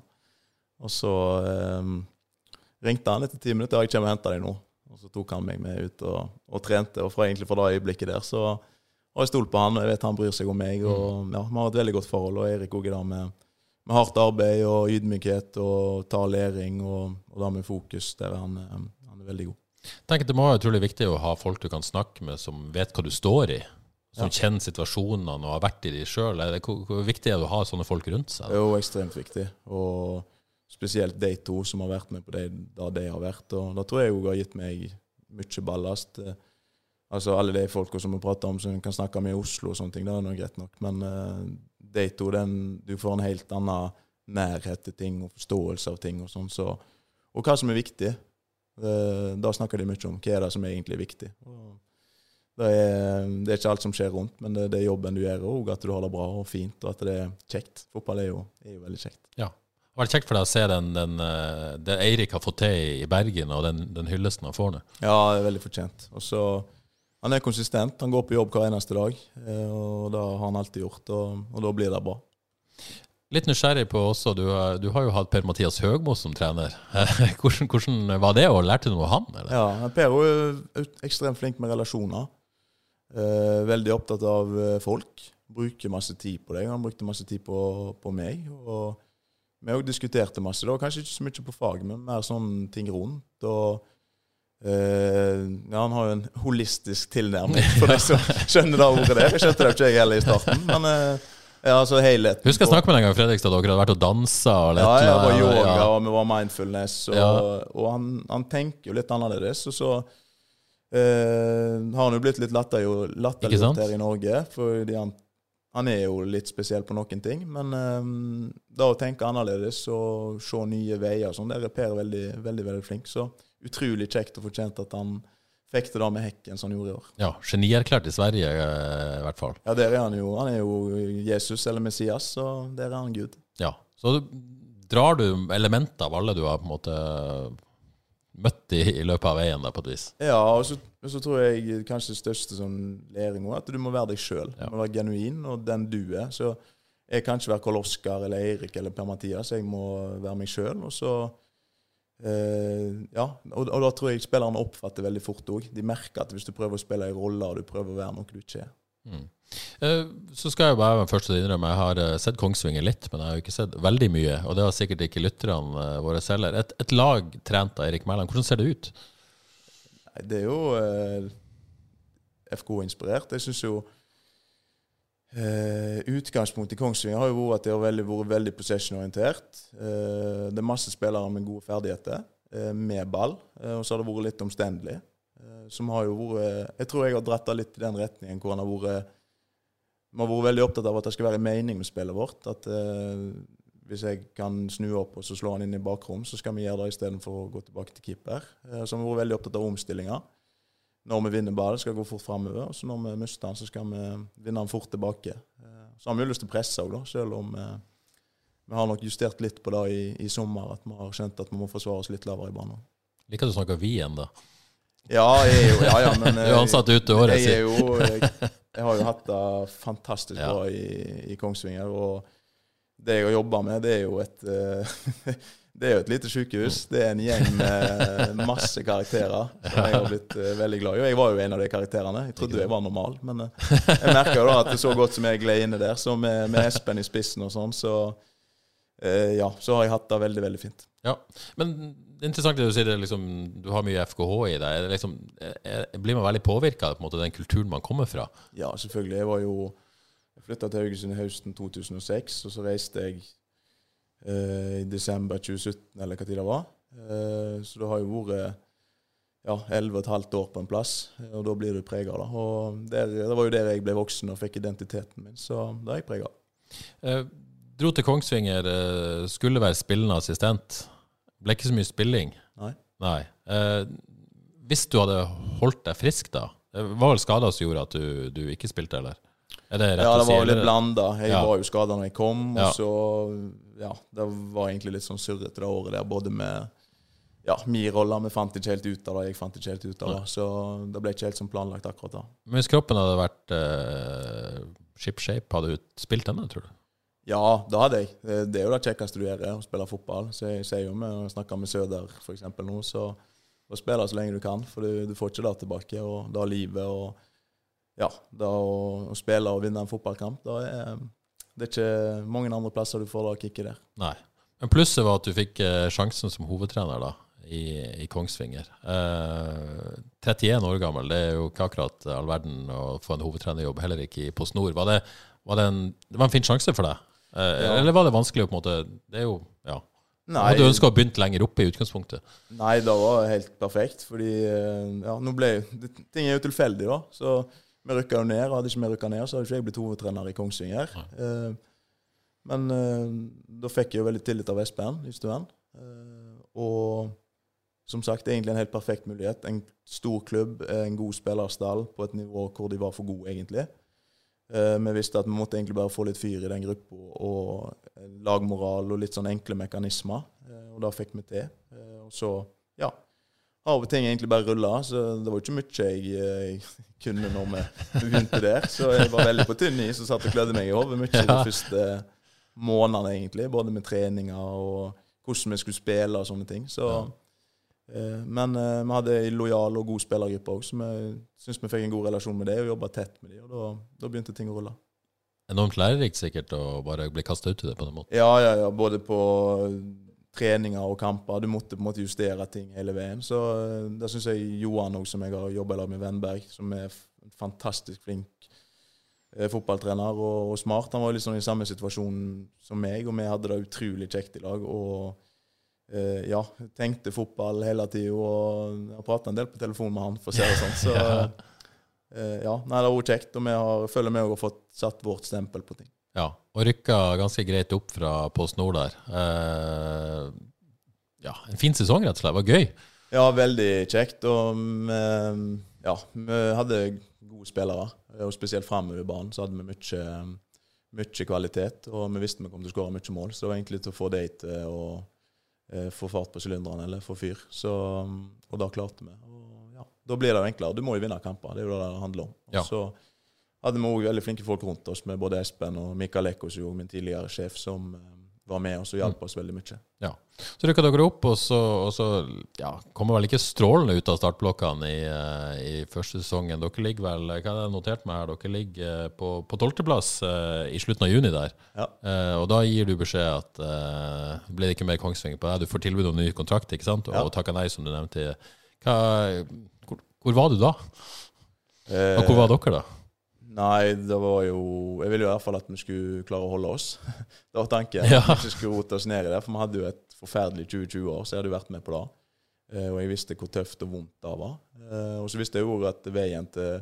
Og så eh, ringte han etter ti minutter. Ja, jeg kommer og henter deg nå. Og så tok han meg med ut og, og trente. Og fra egentlig fra det øyeblikket der så har jeg stolt på han, og jeg vet han bryr seg om meg. Og ja, Vi har et veldig godt forhold. Og Erik òg er der med, med hardt arbeid og ydmykhet og ta læring og, og det med fokus. Der er han, eh, han er veldig god. Jeg tenker Det må være utrolig viktig å ha folk du kan snakke med som vet hva du står i. Som kjenner situasjonene og har vært i de sjøl. Hvor, hvor viktig er det å ha sånne folk rundt seg? Er jo ekstremt viktig. Og spesielt de to som har vært med på det da de har vært. Og da tror jeg òg har gitt meg mye ballast. Altså alle de folka som vi prater om som kan snakke med i Oslo og sånne ting, det er nå greit nok. Men eh, de to, den, du får en helt annen nærhet til ting og forståelse av ting og sånn. Så, og hva som er viktig. Eh, da snakker de mye om hva er det som er egentlig viktig. Og det, er, det er ikke alt som skjer rundt, men det, det er jobben du gjør, òg, at du har det bra og fint, og at det er kjekt. Fotball er jo, er jo veldig kjekt. Ja. Det har vært kjekt for deg å se den, den, eh, det Eirik har fått til i Bergen, og den, den hyllesten han får nå. Ja, det er veldig fortjent. Og så Han er konsistent. Han går på jobb hver eneste dag. eh, Og det har han alltid gjort, og, og da blir det bra. Litt nysgjerrig på også, du, du har jo hatt Per-Mathias Høgmo som trener. hvordan, hvordan var det, og lærte du noe av han? Eller? Ja, Per er jo ekstremt flink med relasjoner. Eh, veldig opptatt av eh, folk. Bruker masse tid på deg. Han brukte masse tid på, på meg. Og vi òg diskuterte masse. da, Kanskje ikke så mye på fag, men mer sånn ting rundt. og eh, ja, Han har jo en holistisk tilnærming, for deg som skjønner det ordet der. Jeg skjønte det ikke jeg heller i starten, men eh, ja, altså helheten. Husker jeg snakket med deg en gang Fredrikstad, dere hadde vært og dansa og Ja, jeg var yoga, ja. og vi var mindfulness, og, Ja. og han, han tenker jo litt annerledes. Og så eh, har han jo blitt litt latterliggjort sant? her i Norge, fordi han, han er jo litt spesiell på noen ting. Men um, da å tenke annerledes og se nye veier og sånn, der er Per veldig, veldig, veldig flink. Så utrolig kjekt og fortjent at han fikk det da med hekken som han gjorde i år. Ja, Genierklært i Sverige, eh, i hvert fall. Ja, der er han jo. Han er jo Jesus eller Messias, så der er han Gud. Ja, Så drar du elementer av alle du har på en måte møtt i, i løpet av veien, da, på et vis? Ja, og så, og så tror jeg kanskje det største sånn læring også, at du må være deg sjøl. Ja. Du må være genuin, og den du er. Så jeg kan ikke være Karl Oskar eller Eirik eller Per-Mathias. Jeg må være meg sjøl. Og så eh, Ja, og, og da tror jeg spillerne oppfatter veldig fort òg. De merker at hvis du prøver å spille en rolle, og du prøver å være noe du ikke er. Eh, Så skal jeg bare være den første til innrømme Jeg har eh, sett Kongsvinger litt, men jeg har jo ikke sett veldig mye. Og det har sikkert ikke lytterne eh, våre heller. Et, et lag trent av Erik Mæland, hvordan ser det ut? Det er jo eh, FK-inspirert. Jeg syns jo eh, Utgangspunktet i Kongsvinger har jo vært at de har veldig, vært veldig possession-orientert. Eh, det er masse spillere med gode ferdigheter, med ball. Og så har det vært litt omstendelig. Eh, som har jo vært Jeg tror jeg har dretta litt i den retningen hvor han har vært Vi har vært veldig opptatt av at det skal være mening med spillet vårt. At eh, hvis jeg kan snu opp og så slå han inn i bakrom, så skal vi gjøre det istedenfor å gå tilbake til keeper. Eh, så vi har vært veldig opptatt av omstillinger. Når vi vinner ballen, skal vi gå fort framover. Og så når vi mister den, så skal vi vinne den fort tilbake. Eh, Så har vi jo lyst til å presse òg, selv om eh, vi har nok justert litt på det i, i sommer. At vi har skjønt at vi må forsvare oss litt lavere i banen. Liker du å snakke vi ennå? Ja, jeg er jo, ja, ja, men Du er ansatt ute året, jeg, er jo, jeg, jeg har jo hatt det fantastisk Ja. bra i, i Kongsvinger. Og det jeg har jobba med, det er jo et eh, Det er jo et lite sykehus. Det er en gjeng med masse karakterer som jeg har blitt eh, veldig glad i. Og jeg var jo en av de karakterene. Jeg trodde jeg var normal, men eh, jeg merka jo da at det så godt som jeg gled inne der, så med, med Espen i spissen og sånn, så eh, ja, så har jeg hatt det veldig, veldig fint. Ja, men er interessant det du sier, det er liksom, du har mye FKH i deg. Er Liksom, er, blir man veldig påvirka av den kulturen man kommer fra? Ja, selvfølgelig. Jeg var jo flytta til Haugesund i høsten 2006, og så reiste jeg eh, i desember 2017, eller hva tid det var. Eh, så det har jo vært ja, 11 15 år på en plass, og da blir du prega. Det var jo der jeg ble voksen og fikk identiteten min, så da er jeg prega. Eh, dro til Kongsvinger, eh, skulle være spillende assistent. Ble ikke så mye spilling. Nei. Nei. Eh, hvis du hadde holdt deg frisk, da? Det var vel skader som gjorde at du, du ikke spilte, eller? Er det rett Ja, det var eller- litt blanda. Jeg Ja. var jo skada når jeg kom, og Ja. så Ja, det var egentlig litt sånn surrete det året der, både med ja, min rolle. Vi fant ikke helt ut av det, jeg fant ikke helt ut av det. Så det ble ikke helt som planlagt akkurat da. Men hvis kroppen hadde vært eh, ship shape, hadde du spilt denne, tror du? Ja, det hadde jeg. Det er jo det kjekkeste du gjør, å spille fotball. Så jeg sier jo med å snakke med Søder f.eks. nå, så å spille så lenge du kan. For du, du får ikke det tilbake. Og det livet og ja, det å, å spille og vinne en fotballkamp, det er, det er ikke mange andre plasser du får det kicket der. Nei. Men plusset var at du fikk eh, sjansen som hovedtrener da, i, i Kongsvinger. Eh, 31 år gammel, det er jo ikke akkurat all verden å få en hovedtrenerjobb, heller ikke i Post Nord. Var det, var det, en, det var en fin sjanse for deg? Eh, Ja. Eller var det vanskelig å på en måte Det er jo Ja. Nei, Hadde du ønska å begynt lenger oppe i utgangspunktet? nei, det var helt perfekt. Fordi eh, ja, nå ble det, Ting er jo tilfeldig, da. Så vi rykka jo ned. og Hadde ikke vi rykka ned, så hadde ikke jeg blitt hovedtrener i Kongsvinger. Eh, men eh, da fikk jeg jo veldig tillit av Espen i stuen. Eh, og som sagt, egentlig en helt perfekt mulighet. En stor klubb, en god spillerstall på et nivå hvor de var for gode, egentlig. Eh, vi visste at vi måtte egentlig bare få litt fyr i den gruppa, og lagmoral og litt sånn enkle mekanismer. Eh, og det fikk vi til. Eh, og så, ja Av og ting egentlig bare rulla, så det var ikke mye jeg, eh, kunne når vi begynte der. Så jeg var veldig på tynn is og satt og klødde meg i hodet mye de første månedene, egentlig. Både med treninger og hvordan vi skulle spille og sånne ting. Så Eh, men eh, vi hadde en lojal og god spillergruppe òg, så vi syns vi fikk en god relasjon med det og jobba tett med dem. Og da, da begynte ting å rulle. Enormt lærerikt sikkert å bare bli kasta ut i det på den måten. Ja, ja, ja. Både på treninger og kamper. Du måtte på en måte justere ting hele veien. Så eh, det syns jeg Johan òg, som jeg har jobba med Vennberg, som er en fantastisk flink eh, fotballtrener og, og, smart. Han var sånn i samme situasjon som meg, og vi hadde det utrolig kjekt i lag. og eh, ja, tenkte fotball hele tida. Og har prata en del på telefon med han, for å si det sånn. Så eh, ja, nei, det har vært kjekt. Og vi har, føler vi har fått satt vårt stempel på ting. Ja, og rykka ganske greit opp fra Post Nord der. Eh, ja, en fin sesong, rett og slett. Det var gøy. Ja, veldig kjekt. Og vi, ja, vi hadde gode spillere. Og spesielt framover banen så hadde vi mye, mye kvalitet. Og vi visste vi kom til å skåre mye mål, så det var egentlig til å få det til å eh, få fart på sylinderen eller få fyr. Så, og da klarte vi. Og ja, da blir det jo enklere. Du må jo vinne kamper. Det er jo det det handler om. Ja. Så hadde vi òg veldig flinke folk rundt oss, med både Espen og Mikael Ekkos, min tidligere sjef, som eh, var med oss og hjalp oss veldig mye. Ja. Så rykka dere opp, og så, og så ja, kommer vel ikke strålende ut av startblokkene i, eh, i første sesongen. Dere ligger vel hva er det notert meg her, dere ligger eh, på tolvteplass uh, i slutten av juni der. Ja. Uh, og da gir du beskjed at uh, blir det ikke mer Kongsvinger på deg. Du får tilbud om ny kontrakt, ikke sant? og Ja. takker nei, som du nevnte. Hva, hvor, hvor var du da? Og hvor var dere da? Nei, det var jo Jeg ville i hvert fall at vi skulle klare å holde oss. Det var tanken. Ja. At vi ikke skulle rote oss ned i det. For vi hadde jo et forferdelig 2020 år, så jeg hadde jo vært med på det. Eh, Og jeg visste hvor tøft og vondt det var. Eh, Og så visste jeg jo at veien til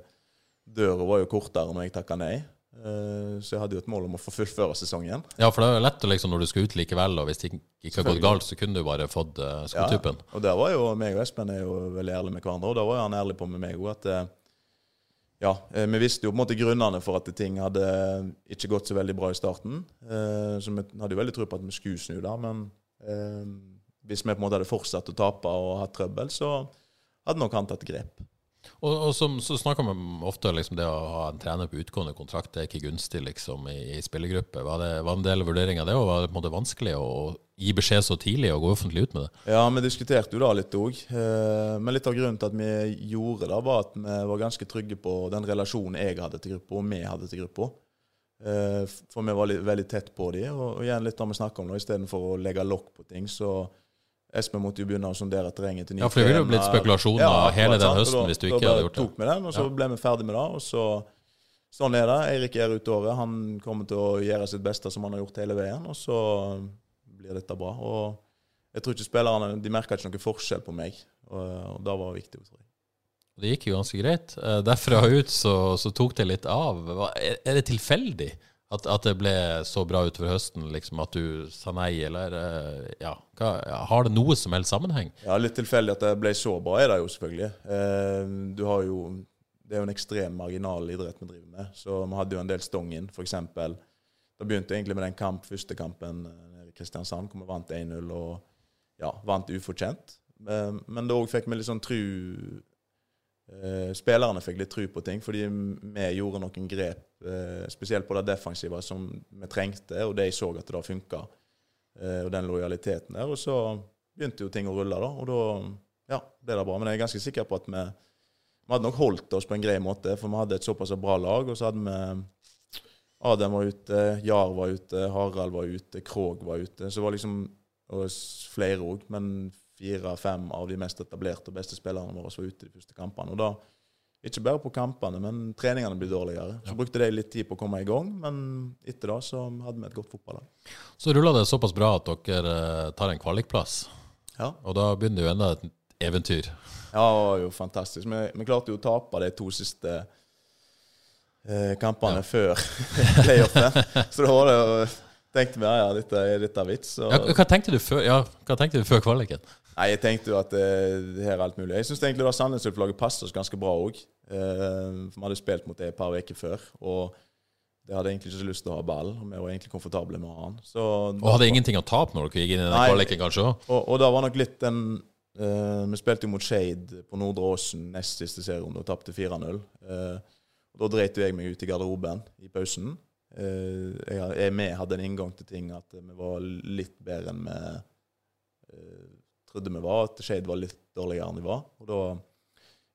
døra var jo kortere når jeg takka nei. Eh, Så jeg hadde jo et mål om å få fullføre sesongen. Ja, for det er jo lett liksom, når du skal ut likevel, og hvis det ikke- har gått galt, så kunne du bare fått uh, Ja, Og der var jo meg og Espen er jo veldig ærlige med hverandre, og da var jo han ærlig på med meg òg at ja, eh, vi visste jo på en måte grunnene for at ting hadde ikke gått så veldig bra i starten. Eh, Så vi hadde jo veldig tro på at vi skulle snu det. men eh, hvis vi på en måte hadde fortsatt å tape og hatt trøbbel, så hadde nok han tatt grep. Og, og som, så snakker man ofte liksom det å ha en trener på utgående kontrakt, det er ikke gunstig liksom i, i spillergruppe. Var det var en del av vurderinga det, og var det på en måte vanskelig å gi beskjed så tidlig og gå offentlig ut med det? Ja, vi diskuterte jo da litt òg. Men litt av grunnen til at vi gjorde det, var at vi var ganske trygge på den relasjonen jeg hadde til gruppa, og vi hadde til gruppa. Eh, For vi var veldig tett på dem. Og igjen litt det vi snakker om nå, istedenfor å legge lokk på ting, så Espen måtte jo begynne å sondere terrenget til ny Ja, for det ville jo blitt spekulasjoner ja, hele den høsten da- hvis du ikke hadde gjort det. Da tok vi den, og så Ja. ble vi ferdig med det. Og så Sånn er det. Eirik er ute året. Han kommer til å gjøre sitt beste, som han har gjort hele veien. Og så blir dette bra. Og jeg tror ikke spillerne de merka ikke noen forskjell på meg, og, og det var viktig. tror jeg. Det gikk jo ganske greit. Eh, Derfra og ut så, så tok det litt av. Er det tilfeldig at, at det ble så bra utover høsten, liksom at du sa nei, eller eh, ja, hva, Har det noe som helst sammenheng? Ja, Litt tilfeldig at det ble så bra, er det jo selvfølgelig. Eh, du har jo, Det er jo en ekstrem marginal idrett vi driver med. Så vi hadde jo en del stong inn, f.eks. Da begynte jeg egentlig med den kamp, første kampen Kristiansand, hvor vi vant 1-0 og ja, vant ufortjent. Eh, men da òg fikk vi litt sånn tru eh, Spillerne fikk litt tru på ting, fordi vi gjorde noen grep, eh, spesielt på det defensive, som vi trengte, og de så at det funka. Eh, og den lojaliteten der. Og så begynte jo ting å rulle, da. Og da ja, ble det bra. Men jeg er ganske sikker på at vi, vi hadde nok holdt oss på en grei måte, for vi hadde et såpass bra lag. Og så hadde vi Adam var ute, Jar var ute, Harald var ute, Krog var ute. Så det var liksom og flere òg, men fire-fem av de mest etablerte og beste spillerne våre var ute de første kampene. Og da, ikke bare på kampene, men treningene ble dårligere. Så brukte de litt tid på å komme i gang, men etter det så hadde vi et godt fotballag. Så rulla det såpass bra at dere eh, tar en kvalikplass, Ja. og da begynner jo enda et eventyr. Ja, det var jo fantastisk. Vi, vi klarte jo å tape de to siste eh, kampene Ja. før playoffet. Så da var det jo tenkte vi ja, ja, dette er dette vits. Og, Ja, hva tenkte du før, ja, før kvaliken? Nei, jeg tenkte jo at eh, det her er alt mulig. Jeg syns egentlig da Sandnes-Ulf-laget passer oss ganske bra òg. Eh, for vi hadde spilt mot det et par uker før. Og de hadde egentlig ikke så lyst til å ha ball. Og vi var egentlig komfortable med å ha den. Så, Og hadde ingenting å tape når dere gikk inn i den kvaliken, kanskje? Og, og da var nok litt den eh, Vi spilte jo mot Shade på Nordre Åsen nest siste serierunde og tapte 4-0. Eh, og Da dreit jo jeg meg ut i garderoben i pausen. Eh, jeg, med hadde en inngang til ting at vi var litt bedre enn vi eh, trodde vi var, at Skeid var litt dårligere enn de var. Og da,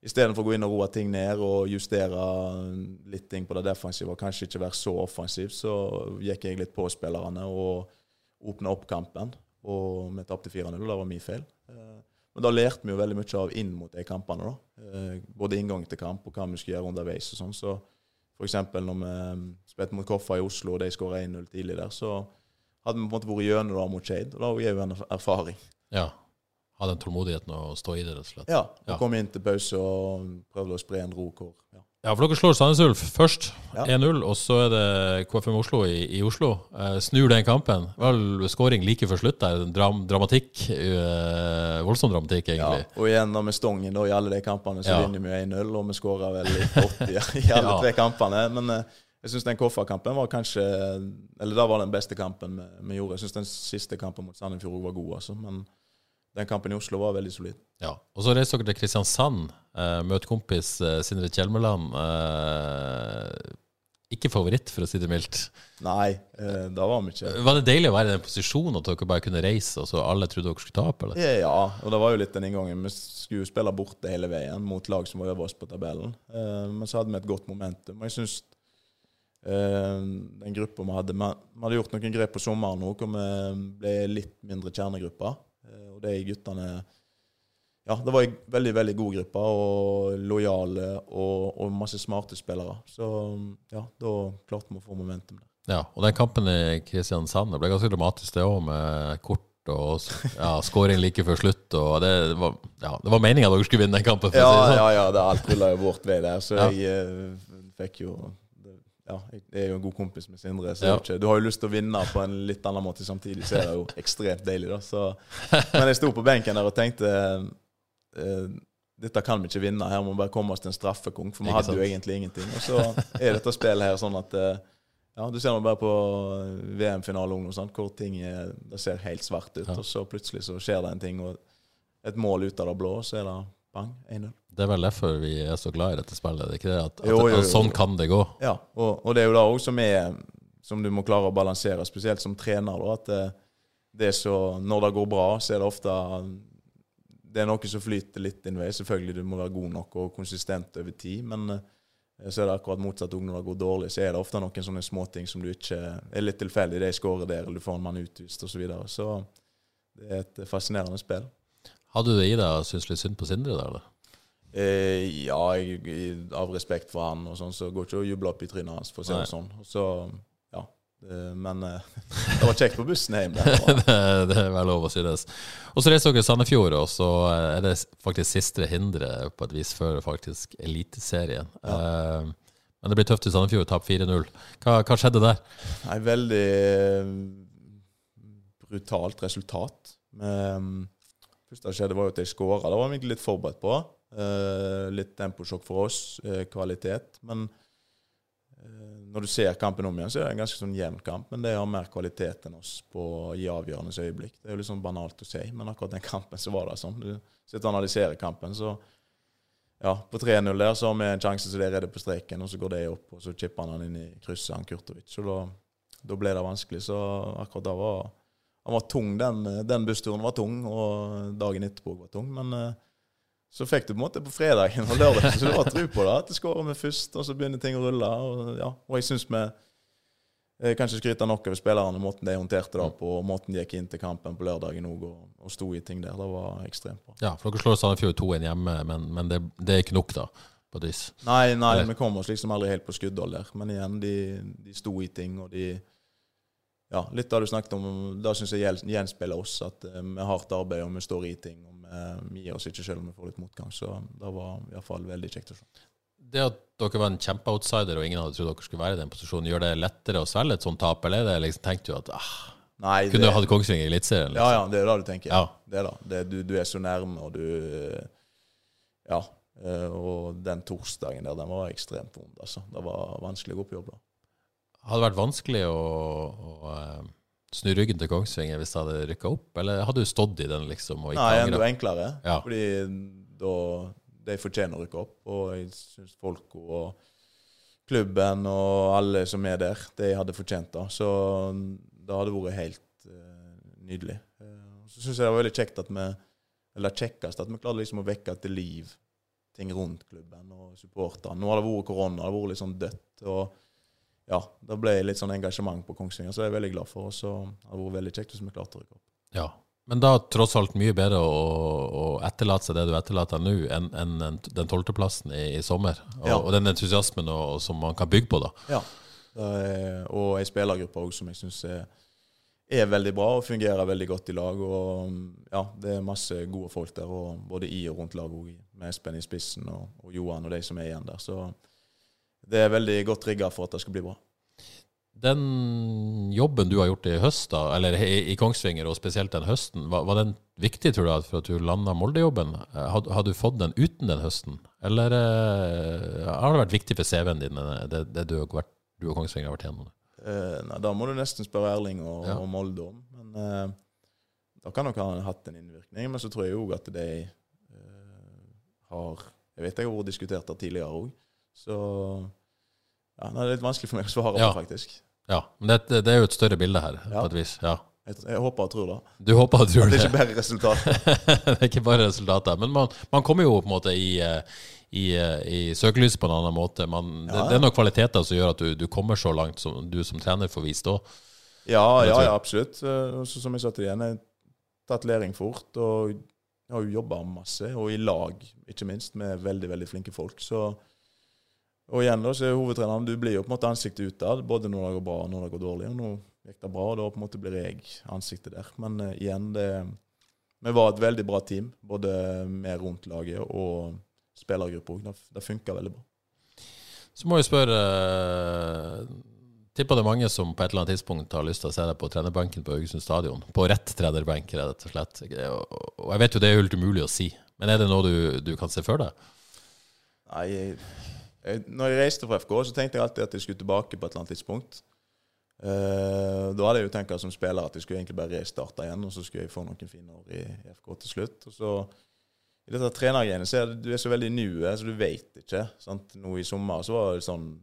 istedenfor å gå inn og roe ting ned og justere litt ting på det defensive, og kanskje ikke være så offensiv, så gikk jeg litt på spillerne og åpna opp kampen. Og vi tapte 4-0, og det var min feil. Eh, men da lærte vi jo veldig mye av inn mot de kampene. da. Eh, både inngang til kamp og hva vi skulle gjøre underveis. og sånn. Så F.eks. når vi spilte mot Koffa i Oslo, og de skåra 1-0 tidlig der, så hadde vi på en måte vært gjennom mot Skeid. Da gir vi en erfaring. Ja. Ha den tålmodigheten å stå i det, rett og slett. Ja. og ja. Komme inn til pause og prøvde å spre en ro hvor ja. Ja, for dere slår Sandnes Ulf først, ja. 1-0, og så er det KFM Oslo i, i Oslo. Eh, snur den kampen. Vel skåring like før slutt der. Dram, dramatikk. Uh, voldsom dramatikk, egentlig. Ja, og igjen da med Stongen da, i alle de kampene, så ja. vinner vi 1-0, og vi skårer vel i 80 i alle ja. tre kampene. Men eh, jeg syns den Koffa-kampen var kanskje Eller da var den beste kampen vi, vi gjorde. Jeg syns den siste kampen mot Sandefjord var god, altså. Men den kampen i Oslo var veldig solid. Ja, Og så reiser dere til Kristiansand. Eh, møter kompis eh, Sindre Kjelmeland. Eh, ikke favoritt, for å si det mildt. Nei, eh, da var vi ikke Var det deilig å være i den posisjonen at dere bare kunne reise, og så alle trodde dere skulle tape? eller? Ja, og det var jo litt den inngangen. Vi skulle spille borte hele veien mot lag som var over oss på tabellen. Eh, men så hadde vi et godt momentum. Og jeg synes eh, den gruppa vi hadde Vi hadde gjort noen grep på sommeren nå, hvor vi ble litt mindre kjernegrupper de guttene Ja, det var ei veldig, veldig god gruppe, og lojale og, og, masse smarte spillere. Så ja, da klarte vi å få momentum der. Ja, og den kampen i Kristiansand det ble ganske dramatisk, det òg, med kort og ja, skåring like før slutt. og Det var, ja, det var meninga dere skulle vinne den kampen. For ja, si sånn. ja, ja, det alt rulla jo vårt vei der, så ja. jeg eh, fikk jo ja, jeg er jo en god kompis med Sindre. Så ja. ikke, du har jo lyst til å vinne på en litt annen måte samtidig, så er det jo ekstremt deilig. da. Så, men jeg sto på benken der og tenkte eh, dette kan vi ikke vinne, her må vi bare komme oss til en straffekonk, for vi hadde jo egentlig ingenting. Og så er dette spillet her sånn at eh, ja, Du ser nå bare på VM-finale hvor ting er, det ser helt svart ut, ja. og så plutselig så skjer det en ting, og et mål ut av det blå, så er det bang, 1-0. Det er vel derfor vi er så glad i dette spillet? det er ikke det? At, at, jo, jo, jo. Sånn kan det gå? Ja, og, og det er jo da òg som, som du må klare å balansere, spesielt som trener. Da, at det, det er så, Når det går bra, så er det ofte Det er noe som flyter litt din vei. Selvfølgelig du må være god nok og konsistent over tid, men eh, så er det akkurat motsatt òg når det går dårlig. Så er det ofte noen sånne småting som du ikke er litt tilfeldig. De skårer der, eller du får en mann utvist osv. Så, videre. så det er et fascinerende spill. Hadde du det i deg og syntes litt synd på Sindre der, eller? Eh, ja, jeg, av respekt for han og sånn, så går ikke å juble opp i trynet hans, for å si det sånn. Så, ja. Men eh, det var kjekt på bussen hjem. det, det er vel lov å synes. Og så reiser dere Sandefjord, og så er det faktisk siste hinderet på et vis før faktisk Eliteserien. Ja. Eh, men det blir tøft i Sandefjord, tap 4-0. Hva, hva, skjedde der? Nei, veldig eh, brutalt resultat. Men, første som skjedde, var jo at jeg skåra. Det var vi litt forberedt på. Uh, litt temposjokk for oss, uh, kvalitet. Men uh, når du ser kampen om igjen, så er det en ganske sånn jevn kamp. Men det har mer kvalitet enn oss på å gi avgjørende øyeblikk. Det er jo litt sånn banalt å si, men akkurat den kampen så var det sånn. Du sitter og analyserer kampen, så ja, på 3-0 der så har vi en sjanse så de er redde på streken, og så går det opp, og så chipper han inn i krysset, han Kurtovic. Så da, da, ble det vanskelig. Så akkurat da var han var tung, den, den bussturen var tung, og dagen etterpå var tung. Men så fikk du på en måte på fredagen og lørdagen, så du har tro på det. At det skårer vi først, og så begynner ting å rulle. Og, ja, og jeg syns vi jeg kan ikke skryte nok over spillerne, måten de håndterte det på, og måten de gikk inn til kampen på lørdagen òg og, og sto i ting der. Det var ekstremt bra. Ja, for dere slår Sandefjord 2-1 hjemme, men, men det, det, er ikke nok, da? på et vis? Nei, nei vi kom oss liksom aldri helt på skuddhold der. Men igjen, de, de sto i ting, og de Ja, litt av det du snakket om, da syns jeg gjenspeiler oss, at vi har hardt arbeid, og vi står i ting. og Eh, vi gir oss ikke selv om vi får litt motgang. Så det var i hvert fall veldig kjekt å se. Det at dere var en kjempeoutsider og ingen hadde trodd dere skulle være i den posisjonen, gjør det lettere å svelge et sånt tap, eller er det liksom, tenkte du at ah, Nei, kunne du hatt Kongsvinger i Eliteserien? Liksom? Ja, ja, det er det du tenker. Ja. Det er da. det du, du, er så nærme, og du Ja. Eh, og den torsdagen der, den var ekstremt vond. Altså. Det var vanskelig å gå på jobb da. Hadde det vært vanskelig å, å eh, snu ryggen til Kongsvinger hvis det hadde rykka opp, eller hadde du stått i den, liksom? Nei, enda enklere. Ja. Fordi da de fortjener å rykke opp, og jeg syns folk og klubben og alle som er der, de hadde fortjent det. Så det hadde vært helt uh, nydelig. Uh, så syns jeg det var veldig kjekt at vi eller kjekkest at vi klarte liksom å vekke til liv ting rundt klubben og supporterne. Nå har det vært korona, det har vært litt sånn dødt. og ja, det ble litt sånn engasjement på Kongsvinger, så jeg er jeg veldig glad for. Og så har det vært veldig kjekt hvis vi klarte å rykke opp. Ja, men da tross alt mye bedre å, å etterlate seg det du etterlater nå, enn en, den tolvteplassen i, i, sommer. Og, ja. og den entusiasmen og, som man kan bygge på, da. Ja, er, og ei spillergruppe òg som jeg syns er, er, veldig bra og fungerer veldig godt i lag. Og ja, det er masse gode folk der, både i og rundt laget med Espen i spissen og, og Johan og de som er igjen der. Så det er veldig godt rigga for at det skal bli bra. Den jobben du har gjort i høst, da, eller i, Kongsvinger, og spesielt den høsten, var, var den viktig tror du, for at du landa Molde-jobben? Hadde had du fått den uten den høsten? Eller uh, har det vært viktig for CV-en din, det, det du, vært, du, og Kongsvinger har vært gjennom? Uh, nei, Da må du nesten spørre Erling og, ja. og Molde om. Men uh, da kan nok ha hatt en innvirkning. Men så tror jeg òg at de har Jeg vet jeg har vært diskutert der tidligere òg. Så ja, det er litt vanskelig for meg å svare på, faktisk. Ja, men det, det, er jo et større bilde her, ja. på et vis. ja. Jeg, jeg, håper og tror det. Du håper og tror det. Det er ikke bare resultater. det er ikke bare resultater. Men man, man, kommer jo på en måte i, eh, i, eh, i søkelyset på en annen måte. Man, ja. det, det, er noen kvaliteter som gjør at du, du, kommer så langt som du som trener får vist òg. Ja, ja, ja, absolutt. Eh, så, som jeg sa til igjen, jeg har tatt læring fort. Og jeg har jo jobba masse, og i lag, ikke minst, med veldig, veldig flinke folk. Så og igjen da, så er hovedtreneren Du blir jo på en måte ansiktet utad, både når det går bra og når det går dårlig. og Nå gikk det bra, og da på en måte blir jeg ansiktet der. Men uh, igjen, det, vi var et veldig bra team, både med rundt laget og spillergruppa òg. Det, det funka veldig bra. Så må jeg spørre Tipper det er mange som på et eller annet tidspunkt har lyst til å se deg på trenerbenken på Haugesund stadion. På rett trenerbenk, rett og slett. Og jeg vet jo det er helt umulig å si, men er det noe du, du kan se for deg? Nei, jeg når jeg reiste fra FK, så tenkte jeg alltid at jeg skulle tilbake på et eller annet tidspunkt. Uh, da hadde jeg jo tenkt som spiller at jeg skulle egentlig bare restarte igjen, og så skulle jeg få noen fine år i FK til slutt. Og så I dette trenergenet så er du er så veldig nuet, så du vet ikke. Sant? Nå i sommer så var det sånn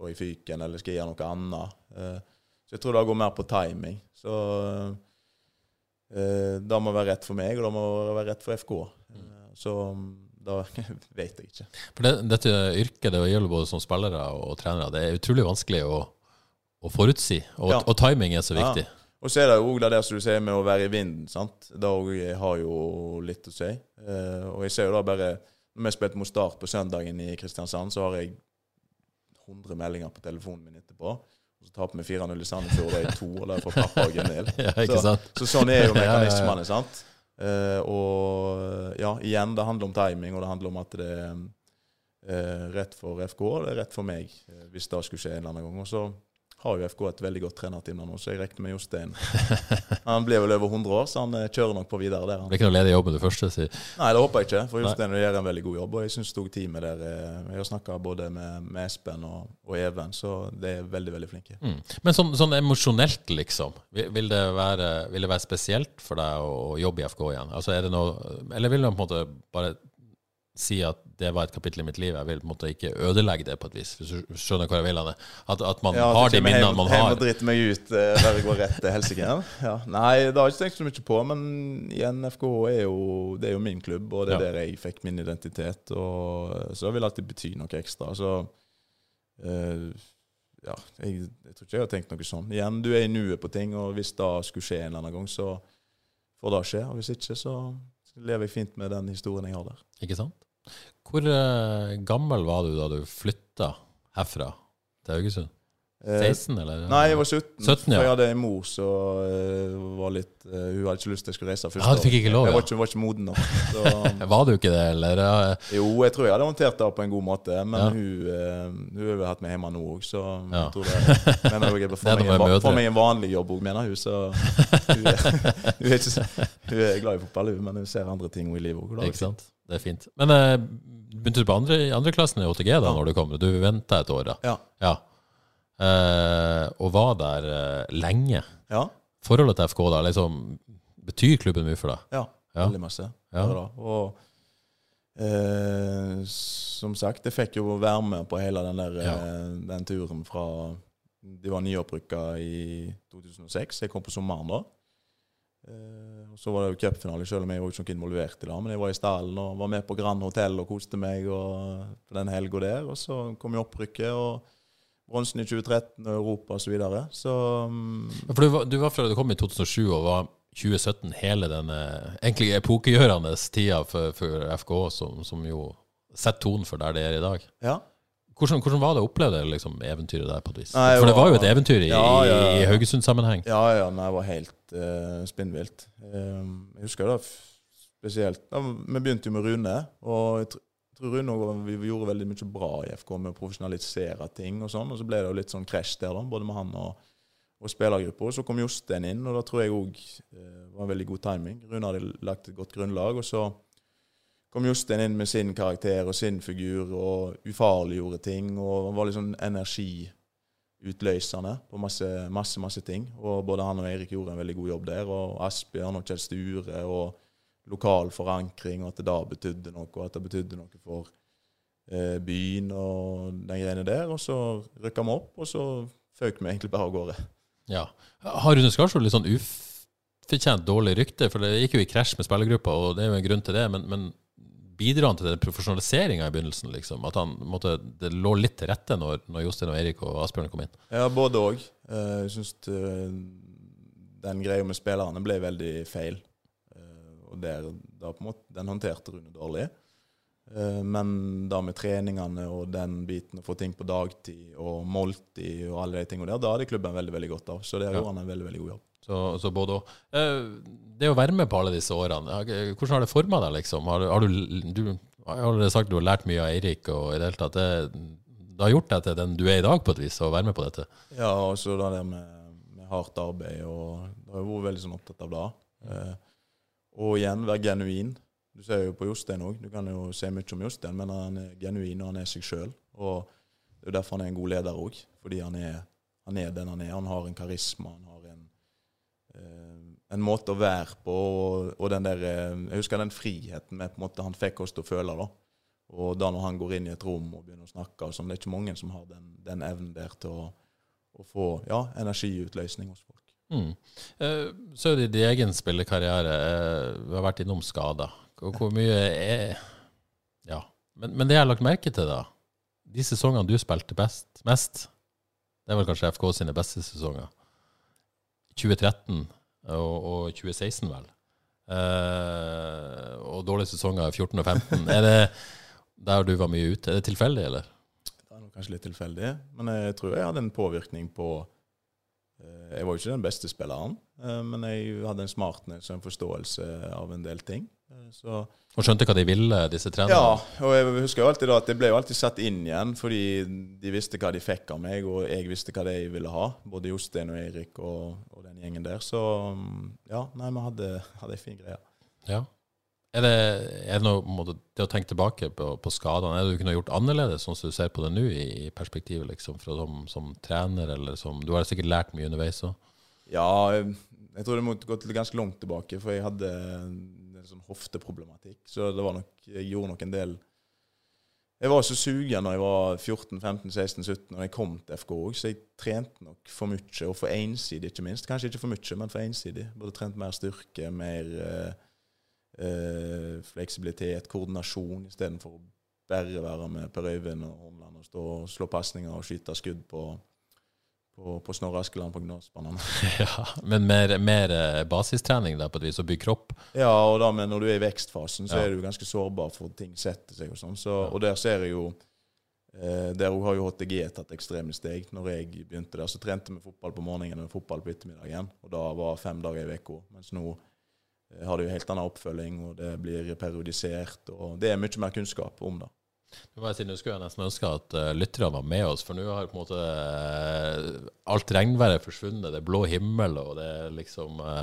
Får jeg fyken, eller skal jeg gjøre noe annet? Uh, så jeg tror det går mer på timing. Så uh, det må være rett for meg, og det må være rett for FK. så da vet jeg ikke. For det, Dette yrket det gjelder både som spillere og, trenere. Det er utrolig vanskelig å, å forutsi, og, ja. og, timing er så viktig. Ja. Og så er det jo det der som du sier med å være i vinden. sant? Det har jo litt å si. Eh, og jeg ser jo da bare Når vi spilte mot Start på søndagen i Kristiansand, så har jeg 100 meldinger på telefonen min etterpå. Og så taper vi 4-0 i Sandefjord, og det er to, og det er fra pappa og Gunhild. ja, så, så, sånn er jo mekanismene. sant? Uh, og ja, igjen, det handler om timing, og det handler om at det er uh, rett for FK, og det er rett for meg, uh, hvis det skulle skje en eller annen gang. Og så har jo FK et veldig godt trenerteam nå, så jeg regner med Jostein. Han blir vel over 100 år, så han kjører nok på videre der. Han. Det er ikke noe ledig jobb med det første? Si. Nei, det håper jeg ikke, for Jostein gjør en veldig god jobb. Og jeg syns teamet der Jeg har snakka både med, med, Espen og, og, Even, så de er veldig, veldig flinke. Mm. Men sånn, sånn, emosjonelt, liksom. Vil det, være, vil det, være, spesielt for deg å jobbe i FK igjen? Altså, er det noe, eller vil du på en måte bare si at det var et kapittel i mitt liv. Jeg vil på en måte ikke ødelegge det på et vis. Hvis du skjønner hva jeg vil? Anne. At, at man ja, har de minnene man har. Hjem og drite meg ut uh, der jeg går rett til helsike. Ja. Nei, det har jeg ikke tenkt så mye på. Men igjen, FKH er jo, det er jo min klubb, og det er ja. der jeg fikk min identitet. Og, så det vil alltid bety noe ekstra. Så uh, ja, jeg, jeg, tror ikke jeg har tenkt noe sånn. Igjen, du er i nuet på ting, og hvis det skulle skje en eller annen gang, så får det skje. Og hvis ikke, så lever jeg fint med den historien jeg har der. Ikke sant? Hvor uh, gammel var du da du flytta herfra til Haugesund? 16, eh, eller? Nei, jeg var 17. 17 ja. For jeg hadde en mor som uh, var litt uh, Hun hadde ikke lyst til at jeg skulle reise første ja, du fikk ikke lov, ja. Jeg var ikke, var ikke moden nok. Så, var du ikke det, eller? Jo, jeg tror jeg hadde håndtert det på en god måte. Men ja. hun, uh, hun har hatt meg hjemme nå òg, så ja. jeg tror det mener jeg får, meg en, meg en vanlig jobb òg, mener hun. Så hun er, hun, er ikke, hun er glad i fotball, men hun ser andre ting i livet òg. Ikke sant. Det er fint. Men uh, begynte du på andre, klassen i OTG da ja. når du kom? Du venta et år, da? Ja. ja. Eh, og var der eh, lenge. Ja. Forholdet til FK, da, liksom, betyr klubben mye for deg? Ja, ja. veldig masse. Ja. Og eh, som sagt, jeg fikk jo være med på hele den, der, ja. den turen fra De var nyopprykka i 2006. Jeg kom på sommeren da. Eh, og Så var det jo cupfinale, selv om jeg var ikke involvert i det. Men jeg var i stallen og var med på Grand Hotell og koste meg og, den helga der. Og så kom jo opprykket og bronsen i 2013 og Europa osv. Så, videre. så um, For du var, du var fra du kom i 2007 og var 2017 hele denne egentlig epokegjørende tida for, for FK, som, som jo setter tonen for der det er i dag. ja. Hvordan, hvordan var det å oppleve liksom, eventyret der? på et vis? Nei, For det var- jo et eventyr i, Ja, ja, ja. i Haugesund-sammenheng. Ja, ja, nei, det var helt spinnvilt. Um, jeg husker da spesielt da, Vi begynte jo med Rune, og jeg tror Rune og vi, gjorde veldig mye bra i FK med å profesjonalisere ting og sånn, og så ble det jo litt sånn krasj der, da, både med han og, og spillergruppa. Så kom Jostein inn, og da tror jeg òg uh, var en veldig god timing. Rune hadde lagt et godt grunnlag, og så kom Jostein inn med sin karakter og sin figur og ufarliggjorde ting, og han var litt sånn energiutløsende på masse, masse, masse ting. Og både han og Eirik gjorde en veldig god jobb der, og Asbjørn og Kjell Sture, og lokal forankring, og at det da betydde noe, og at det betydde noe for eh, byen og den greiene der. Og så rykka vi opp, og så føk vi egentlig bare av gårde. Ja. Har Rune Skarsvold litt sånn ufortjent dårlig rykte? For det gikk jo i krasj med spillergruppa, og det er jo en grunn til det. Men, men bidrar han til den profesjonaliseringa i begynnelsen? liksom? At han, måtte, det lå litt til rette når, når Jostein og Erik og Asbjørn kom inn? Ja, både òg. Jeg syns den greia med spillerne ble veldig feil. Eh, Og der, en måte, Den håndterte Rune dårlig. Eh, Men da med treningene og den biten, å få ting på dagtid og måltid og alle de tingene der, da hadde klubben veldig veldig godt av. Så der Ja. gjorde han en veldig veldig god jobb. Så, så både og. Eh, Det å være med på alle disse årene, hvordan har det forma deg, liksom? Har, du- har du, du har allerede sagt du har lært mye av Eirik, og i det hele tatt det, det har gjort deg til den du er i dag, på et vis, å være med på dette? Ja, og så det der med, med hardt arbeid, og da har jeg vært veldig sånn opptatt av det. Eh, og igjen, være genuin. Du ser jo på Jostein òg. Du kan jo se mye om Jostein, men han er genuin, og han er seg sjøl. Det er derfor han er en god leder òg. Fordi han er, han er den han er. Han har en karisma, han har en, eh, en måte å være på, og, og den der eh, Jeg husker den friheten med på en måte han fikk oss til å føle, da. Og da når han går inn i et rom og begynner å snakke sånn, det er ikke mange som har den, den evnen der til å, å få ja, energiutløsning hos folk. Mm. Eh, Så er det din egen spillekarriere. Du har vært innom skader. Hvor hvor mye er Ja. Men, men det jeg har lagt merke til, da De sesongene du spilte best, mest, det er vel kanskje FK sine beste sesonger. 2013 og, og 2016, vel. Eh, og dårlige sesonger 14 og 15. Er det der du var mye ute? Er det tilfeldig, eller? Det er kanskje litt tilfeldig, men jeg tror jeg hadde en påvirkning på eh, Jeg var jo ikke den beste spilleren, eh, men jeg hadde en smartness og en forståelse av en del ting. Eh, Så Og skjønte hva de ville, disse trenerne? Ja, og jeg husker jo alltid da at jeg ble jo alltid satt inn igjen, fordi de visste hva de fikk av meg, og jeg visste hva de ville ha. Både Jostein og Erik og, og den gjengen der. Så mm, ja, nei, vi hadde, hadde ei fin greie. Ja. Er det, er det noe det å tenke tilbake på, på skadene, er det du kunne gjort annerledes, sånn som du ser på det nå, i, i perspektivet, liksom, fra som, som trener, eller som Du har sikkert lært mye underveis òg. Ja, jeg, jeg tror det måtte gått ganske langt tilbake, for jeg hadde en sånn hofteproblematikk. Så det var nok, jeg gjorde nok en del Jeg var så sugen når jeg var 14, 15, 16, 17, og jeg kom til FK òg, så jeg trente nok for mye, og for ensidig, ikke minst. Kanskje ikke for mye, men for ensidig. Burde trent mer styrke, mer eh, eh, fleksibilitet, koordinasjon, istedenfor å bare være med Per Øyvind og Hornland og stå og slå pasninger og skyte skudd på, på, på Snorre Askeland på Gnarsbanen. Ja, men mer, mer eh, basistrening, da, på et vis, å bygge kropp. Ja, og da, men når du er i vekstfasen, så Ja. er du ganske sårbar for at ting setter seg. Og sånn. Så, og der ser jeg jo eh, Der har jo HTG tatt ekstreme steg. Når jeg begynte der, så trente vi fotball på morgenen og fotball på ettermiddagen. Og da var fem dager i uka. Mens nå eh, har det jo helt annen oppfølging, og det blir periodisert. Og det er mye mer kunnskap om det. Nå må jeg si, nå skulle jeg nesten ønske at uh, lytterne var med oss, for nå har på en måte uh, alt regnværet forsvunnet. Det er blå himmel, og det er liksom uh,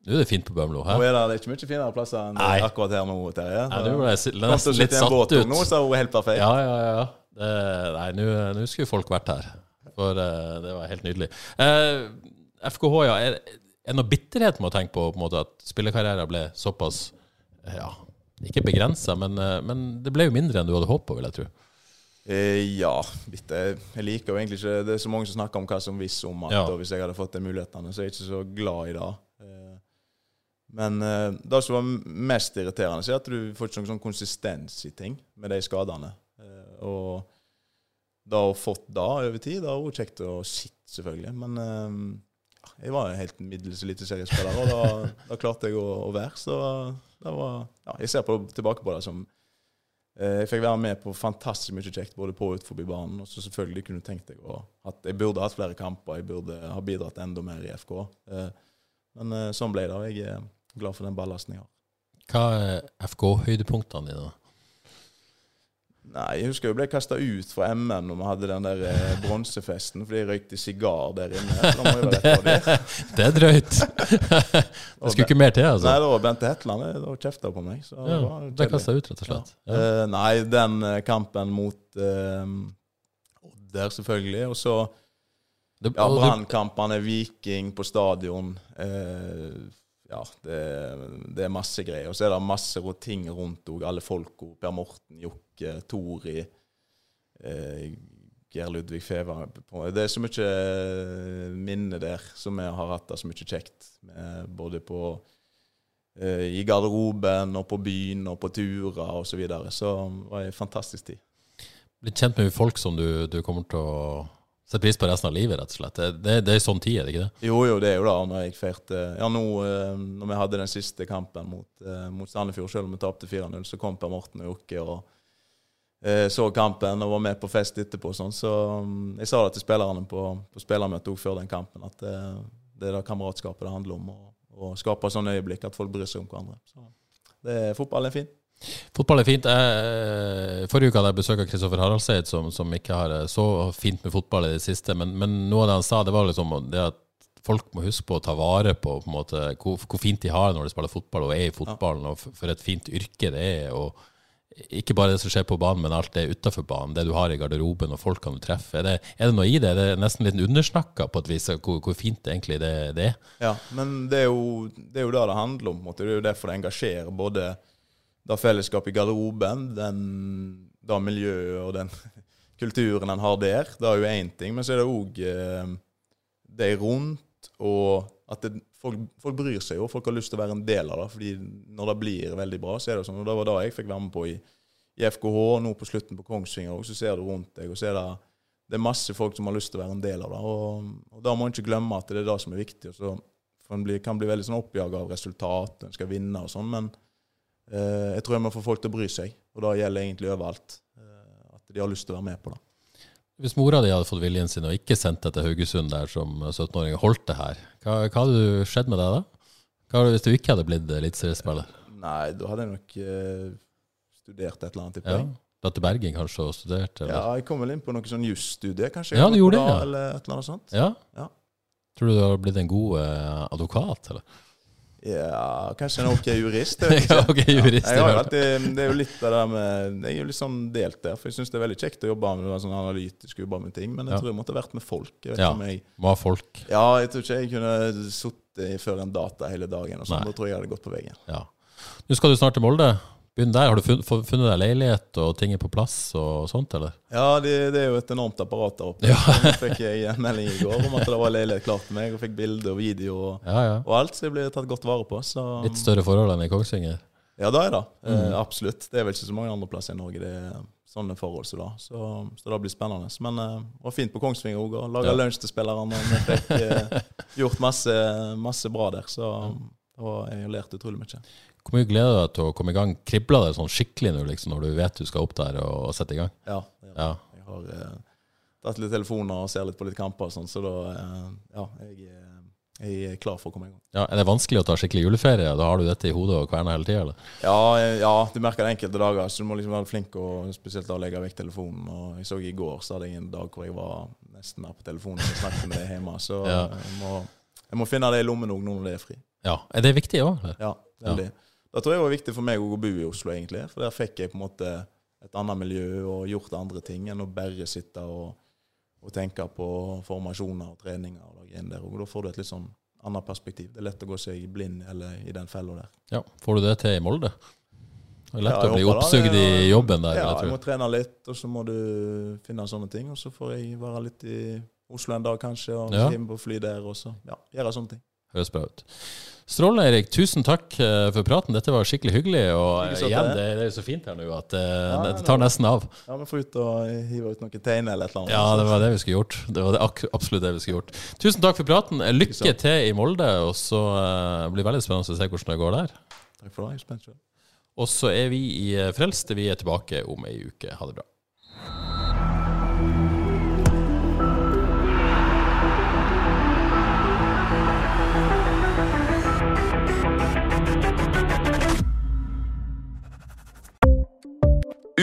Nå er det fint på Bømlo. Nå er det, det er ikke mye finere plasser enn Nei. akkurat her nå, Terje. Nei, nå ble jeg nesten litt satt båt ut. nå, så hun helt perfekt. Ja, ja, ja. Det, nei, nå skulle folk vært her. For det var helt nydelig. FKH, ja. Er, er det noe bitterhet med å tenke på, på en måte, at spillekarrieren ble såpass ja, ikke begrensa, men, eh, men det ble jo mindre enn du hadde på, vil jeg tro. Eh, ja, litt. Jeg liker jo egentlig ikke Det er så mange som snakker om hva som hvis om at, Ja. og hvis jeg hadde fått de mulighetene, så er jeg ikke så glad i det. Eh, Men eh, det som var mest irriterende, er at du får ikke noen sånn konsistens i ting med de skadene. Og da å fått det over tid, det har vært kjekt å sitte, selvfølgelig. Men jeg var en helt middels eliteseriespiller, og da, da klarte jeg å, å være. Så det var Ja, jeg ser på, tilbake på det som eh, Jeg fikk være med på fantastisk mye kjekt både på og utenfor banen. Og så selvfølgelig kunne tenkt deg å at jeg burde hatt flere kamper, jeg burde ha bidratt enda mer i FK. Eh, men eh, sånn ble det. og Jeg er glad for den ballasten jeg har. Hva er FK-høydepunktene dine? Nei, Jeg husker jeg ble kasta ut fra MN når vi hadde den der eh, bronsefesten fordi jeg røykte sigar der inne. Det. Det er drøyt! det skulle ikke mer til, altså. Nei, det var Bente Hetland det var kjefta på meg. Så Ja, ble kasta ut, rett og slett. Ja. Eh, nei, den eh, kampen mot eh, Odder, selvfølgelig. Og så ja, og brannkampene, Viking på stadion. Eh, ja, det, det er masse greier. Og så er det masse ting rundt òg. Alle folka. Per Morten, Jokke, Tori, eh, Geir Ludvig Feva. Det er så mye minner minne der som vi har hatt det så mye kjekt med. Både på eh, i garderoben og på byen og på turer osv. Så, videre. så det var en fantastisk tid. Blitt kjent med folk som du, du kommer til å sette pris på resten av livet, rett og slett. Det, det, det er sånn tid, er det ikke det? Jo, jo, det er jo da når jeg feirte Ja, nå eh, når vi hadde den siste kampen mot, eh, mot Sandefjord, selv om vi tapte 4-0, så kom Per Morten og Jokke og eh, så kampen og var med på fest etterpå. Sånn. Så mm, jeg sa det til spillerne på, på spillermøtet òg før den kampen, at det, det er det kameratskapet det handler om. Å skape sånne øyeblikk, at folk bryr seg om hverandre. Så det, fotball er fint. Fotball er fint. Jeg, forrige uke hadde jeg besøk av Kristoffer Haraldseid, som, som ikke har det så fint med fotball i det siste. Men, men noe av det han sa, det var liksom det at folk må huske på å ta vare på, på en måte, hvor, hvor fint de har det når de spiller fotball og er i fotballen, og for, et fint yrke det er. og ikke bare det som skjer på banen, men alt det utafor banen. Det du har i garderoben og folkene du treffer. Er det, er det noe i det? Er Det nesten litt undersnakka på et vis, hvor, hvor fint egentlig det, det er. Ja, men det er jo det er jo det det handler om. Det er jo derfor det engasjerer både det fellesskapet i garderoben, den, det miljøet og den kulturen en har der. Det er jo én ting, men så er det òg eh, de rundt, og at det, folk, folk bryr seg jo, folk har lyst til å være en del av det. fordi når det blir veldig bra, så er det sånn. Og det var det jeg fikk være med på i, i FKH, nå på slutten på Kongsvinger òg, så ser du rundt deg, og så er det det er masse folk som har lyst til å være en del av det. Og, og da må en ikke glemme at det er det som er viktig. og så for En kan bli veldig sånn oppjaga av resultat, en skal vinne og sånn, men jeg tror jeg må få folk til å bry seg. Og det gjelder egentlig overalt. Eh, at de har lyst til å være med på det. Hvis mora di hadde fått viljen sin og ikke sendt deg til Haugesund der som 17-åring og holdt det her, hva, hva hadde skjedd med deg da? Hva hadde, hvis du ikke hadde blitt eliteseriespiller? Nei, da hadde jeg nok eh, studert et eller annet. tipper Ja. jeg. Dratt til Bergen kanskje og studert? Eller? Ja, jeg kom vel inn på noe sånn jusstudie, kanskje. Ja, du gjorde det, ja. Eller et eller annet sånt. Ja? Ja. Tror du du har blitt en god eh, advokat, eller? Ja, kanskje en ok jurist. Vet Ja, okay, jurist, Ja, det alltid, det er jo litt av det med Jeg er jo litt sånn delt der, for jeg syns det er veldig kjekt å jobbe med sånn analytisk jobbe med ting, men jeg tror jeg måtte vært med folk. Jeg vet Ja. jeg Må ha folk. Ja, jeg tror ikke jeg kunne sittet før en data hele dagen, og sånn. Da tror jeg jeg hadde gått på veggen. Ja. Nå skal du snart til Molde. Begynn der. Har du funnet, funnet deg leilighet og ting er på plass og sånt, eller? Ja, det, det er jo et enormt apparat der oppe. Ja. Så fikk jeg en melding i går om at det var leilighet klar til meg, og fikk bilde og video og, Ja, ja. og alt, så jeg blir tatt godt vare på. Så Litt større forhold enn i Kongsvinger? ja, det er det. Eh, Mm. absolutt. Det er vel ikke så mange andre plasser i Norge det er sånne forhold som da. Så, så det blir spennende. Men eh, det var fint på Kongsvinger òg, og laga Ja. lunsj til spillerne. Vi fikk eh, gjort masse, masse bra der, så og jeg har lært utrolig mye. Hvor mye gleder du deg til å komme i gang? Kribler det sånn skikkelig nå, liksom, når du vet du skal opp der og, og sette i gang? Ja, ja. Ja. Jeg har eh, tatt litt telefoner og ser litt på litt kamper og sånn, så da eh, Ja, jeg, eh, jeg er klar for å komme i gang. ja. Er det vanskelig å ta skikkelig juleferie? Da har du dette i hodet og kverna hele tida, eller? Ja, ja, du merker det enkelte dager, så du må liksom være flink og spesielt da legge vekk telefonen. Og jeg så i går så hadde jeg en dag hvor jeg var nesten der på telefonen og snakket med deg hjemme, så Ja. jeg, må, jeg må finne det i lommen òg nå når det er fri. Ja. Er det viktig òg? Ja, veldig. Da tror jeg det var viktig for meg å bo i Oslo, egentlig. For der fikk jeg på en måte et annet miljø og gjort andre ting enn å bare sitte og, og tenke på formasjoner og treninger. og lage inn der. Og da får du et litt sånn annet perspektiv. Det er lett å gå seg blind eller i den fella der. Ja. Får du det til i Molde? Det er lett Ja, å bli oppsugd i jobben der, Ja, jeg jeg må trene litt, og så må du finne sånne ting. Og så får jeg være litt i Oslo en dag, kanskje, og Ja. hjem på fly der, og så ja, gjøre sånne ting. Høres bra ut. Strålende, Erik. Tusen takk eh, for praten. Dette var skikkelig hyggelig. Og igjen, det. er jo så fint her nå at eh, det tar nesten av. Ja, vi får ut og hive ut noen tegn eller et eller annet. Ja, det var det vi skulle gjort. Det var det absolutt det vi skulle gjort. Tusen takk for praten. Eh, Lykke til i Molde, og så eh, blir det veldig spennende å se hvordan det går der. Takk for det. Jeg er spent selv. Og så er vi i eh, Frelste. Vi er tilbake om ei uke. Ha det bra.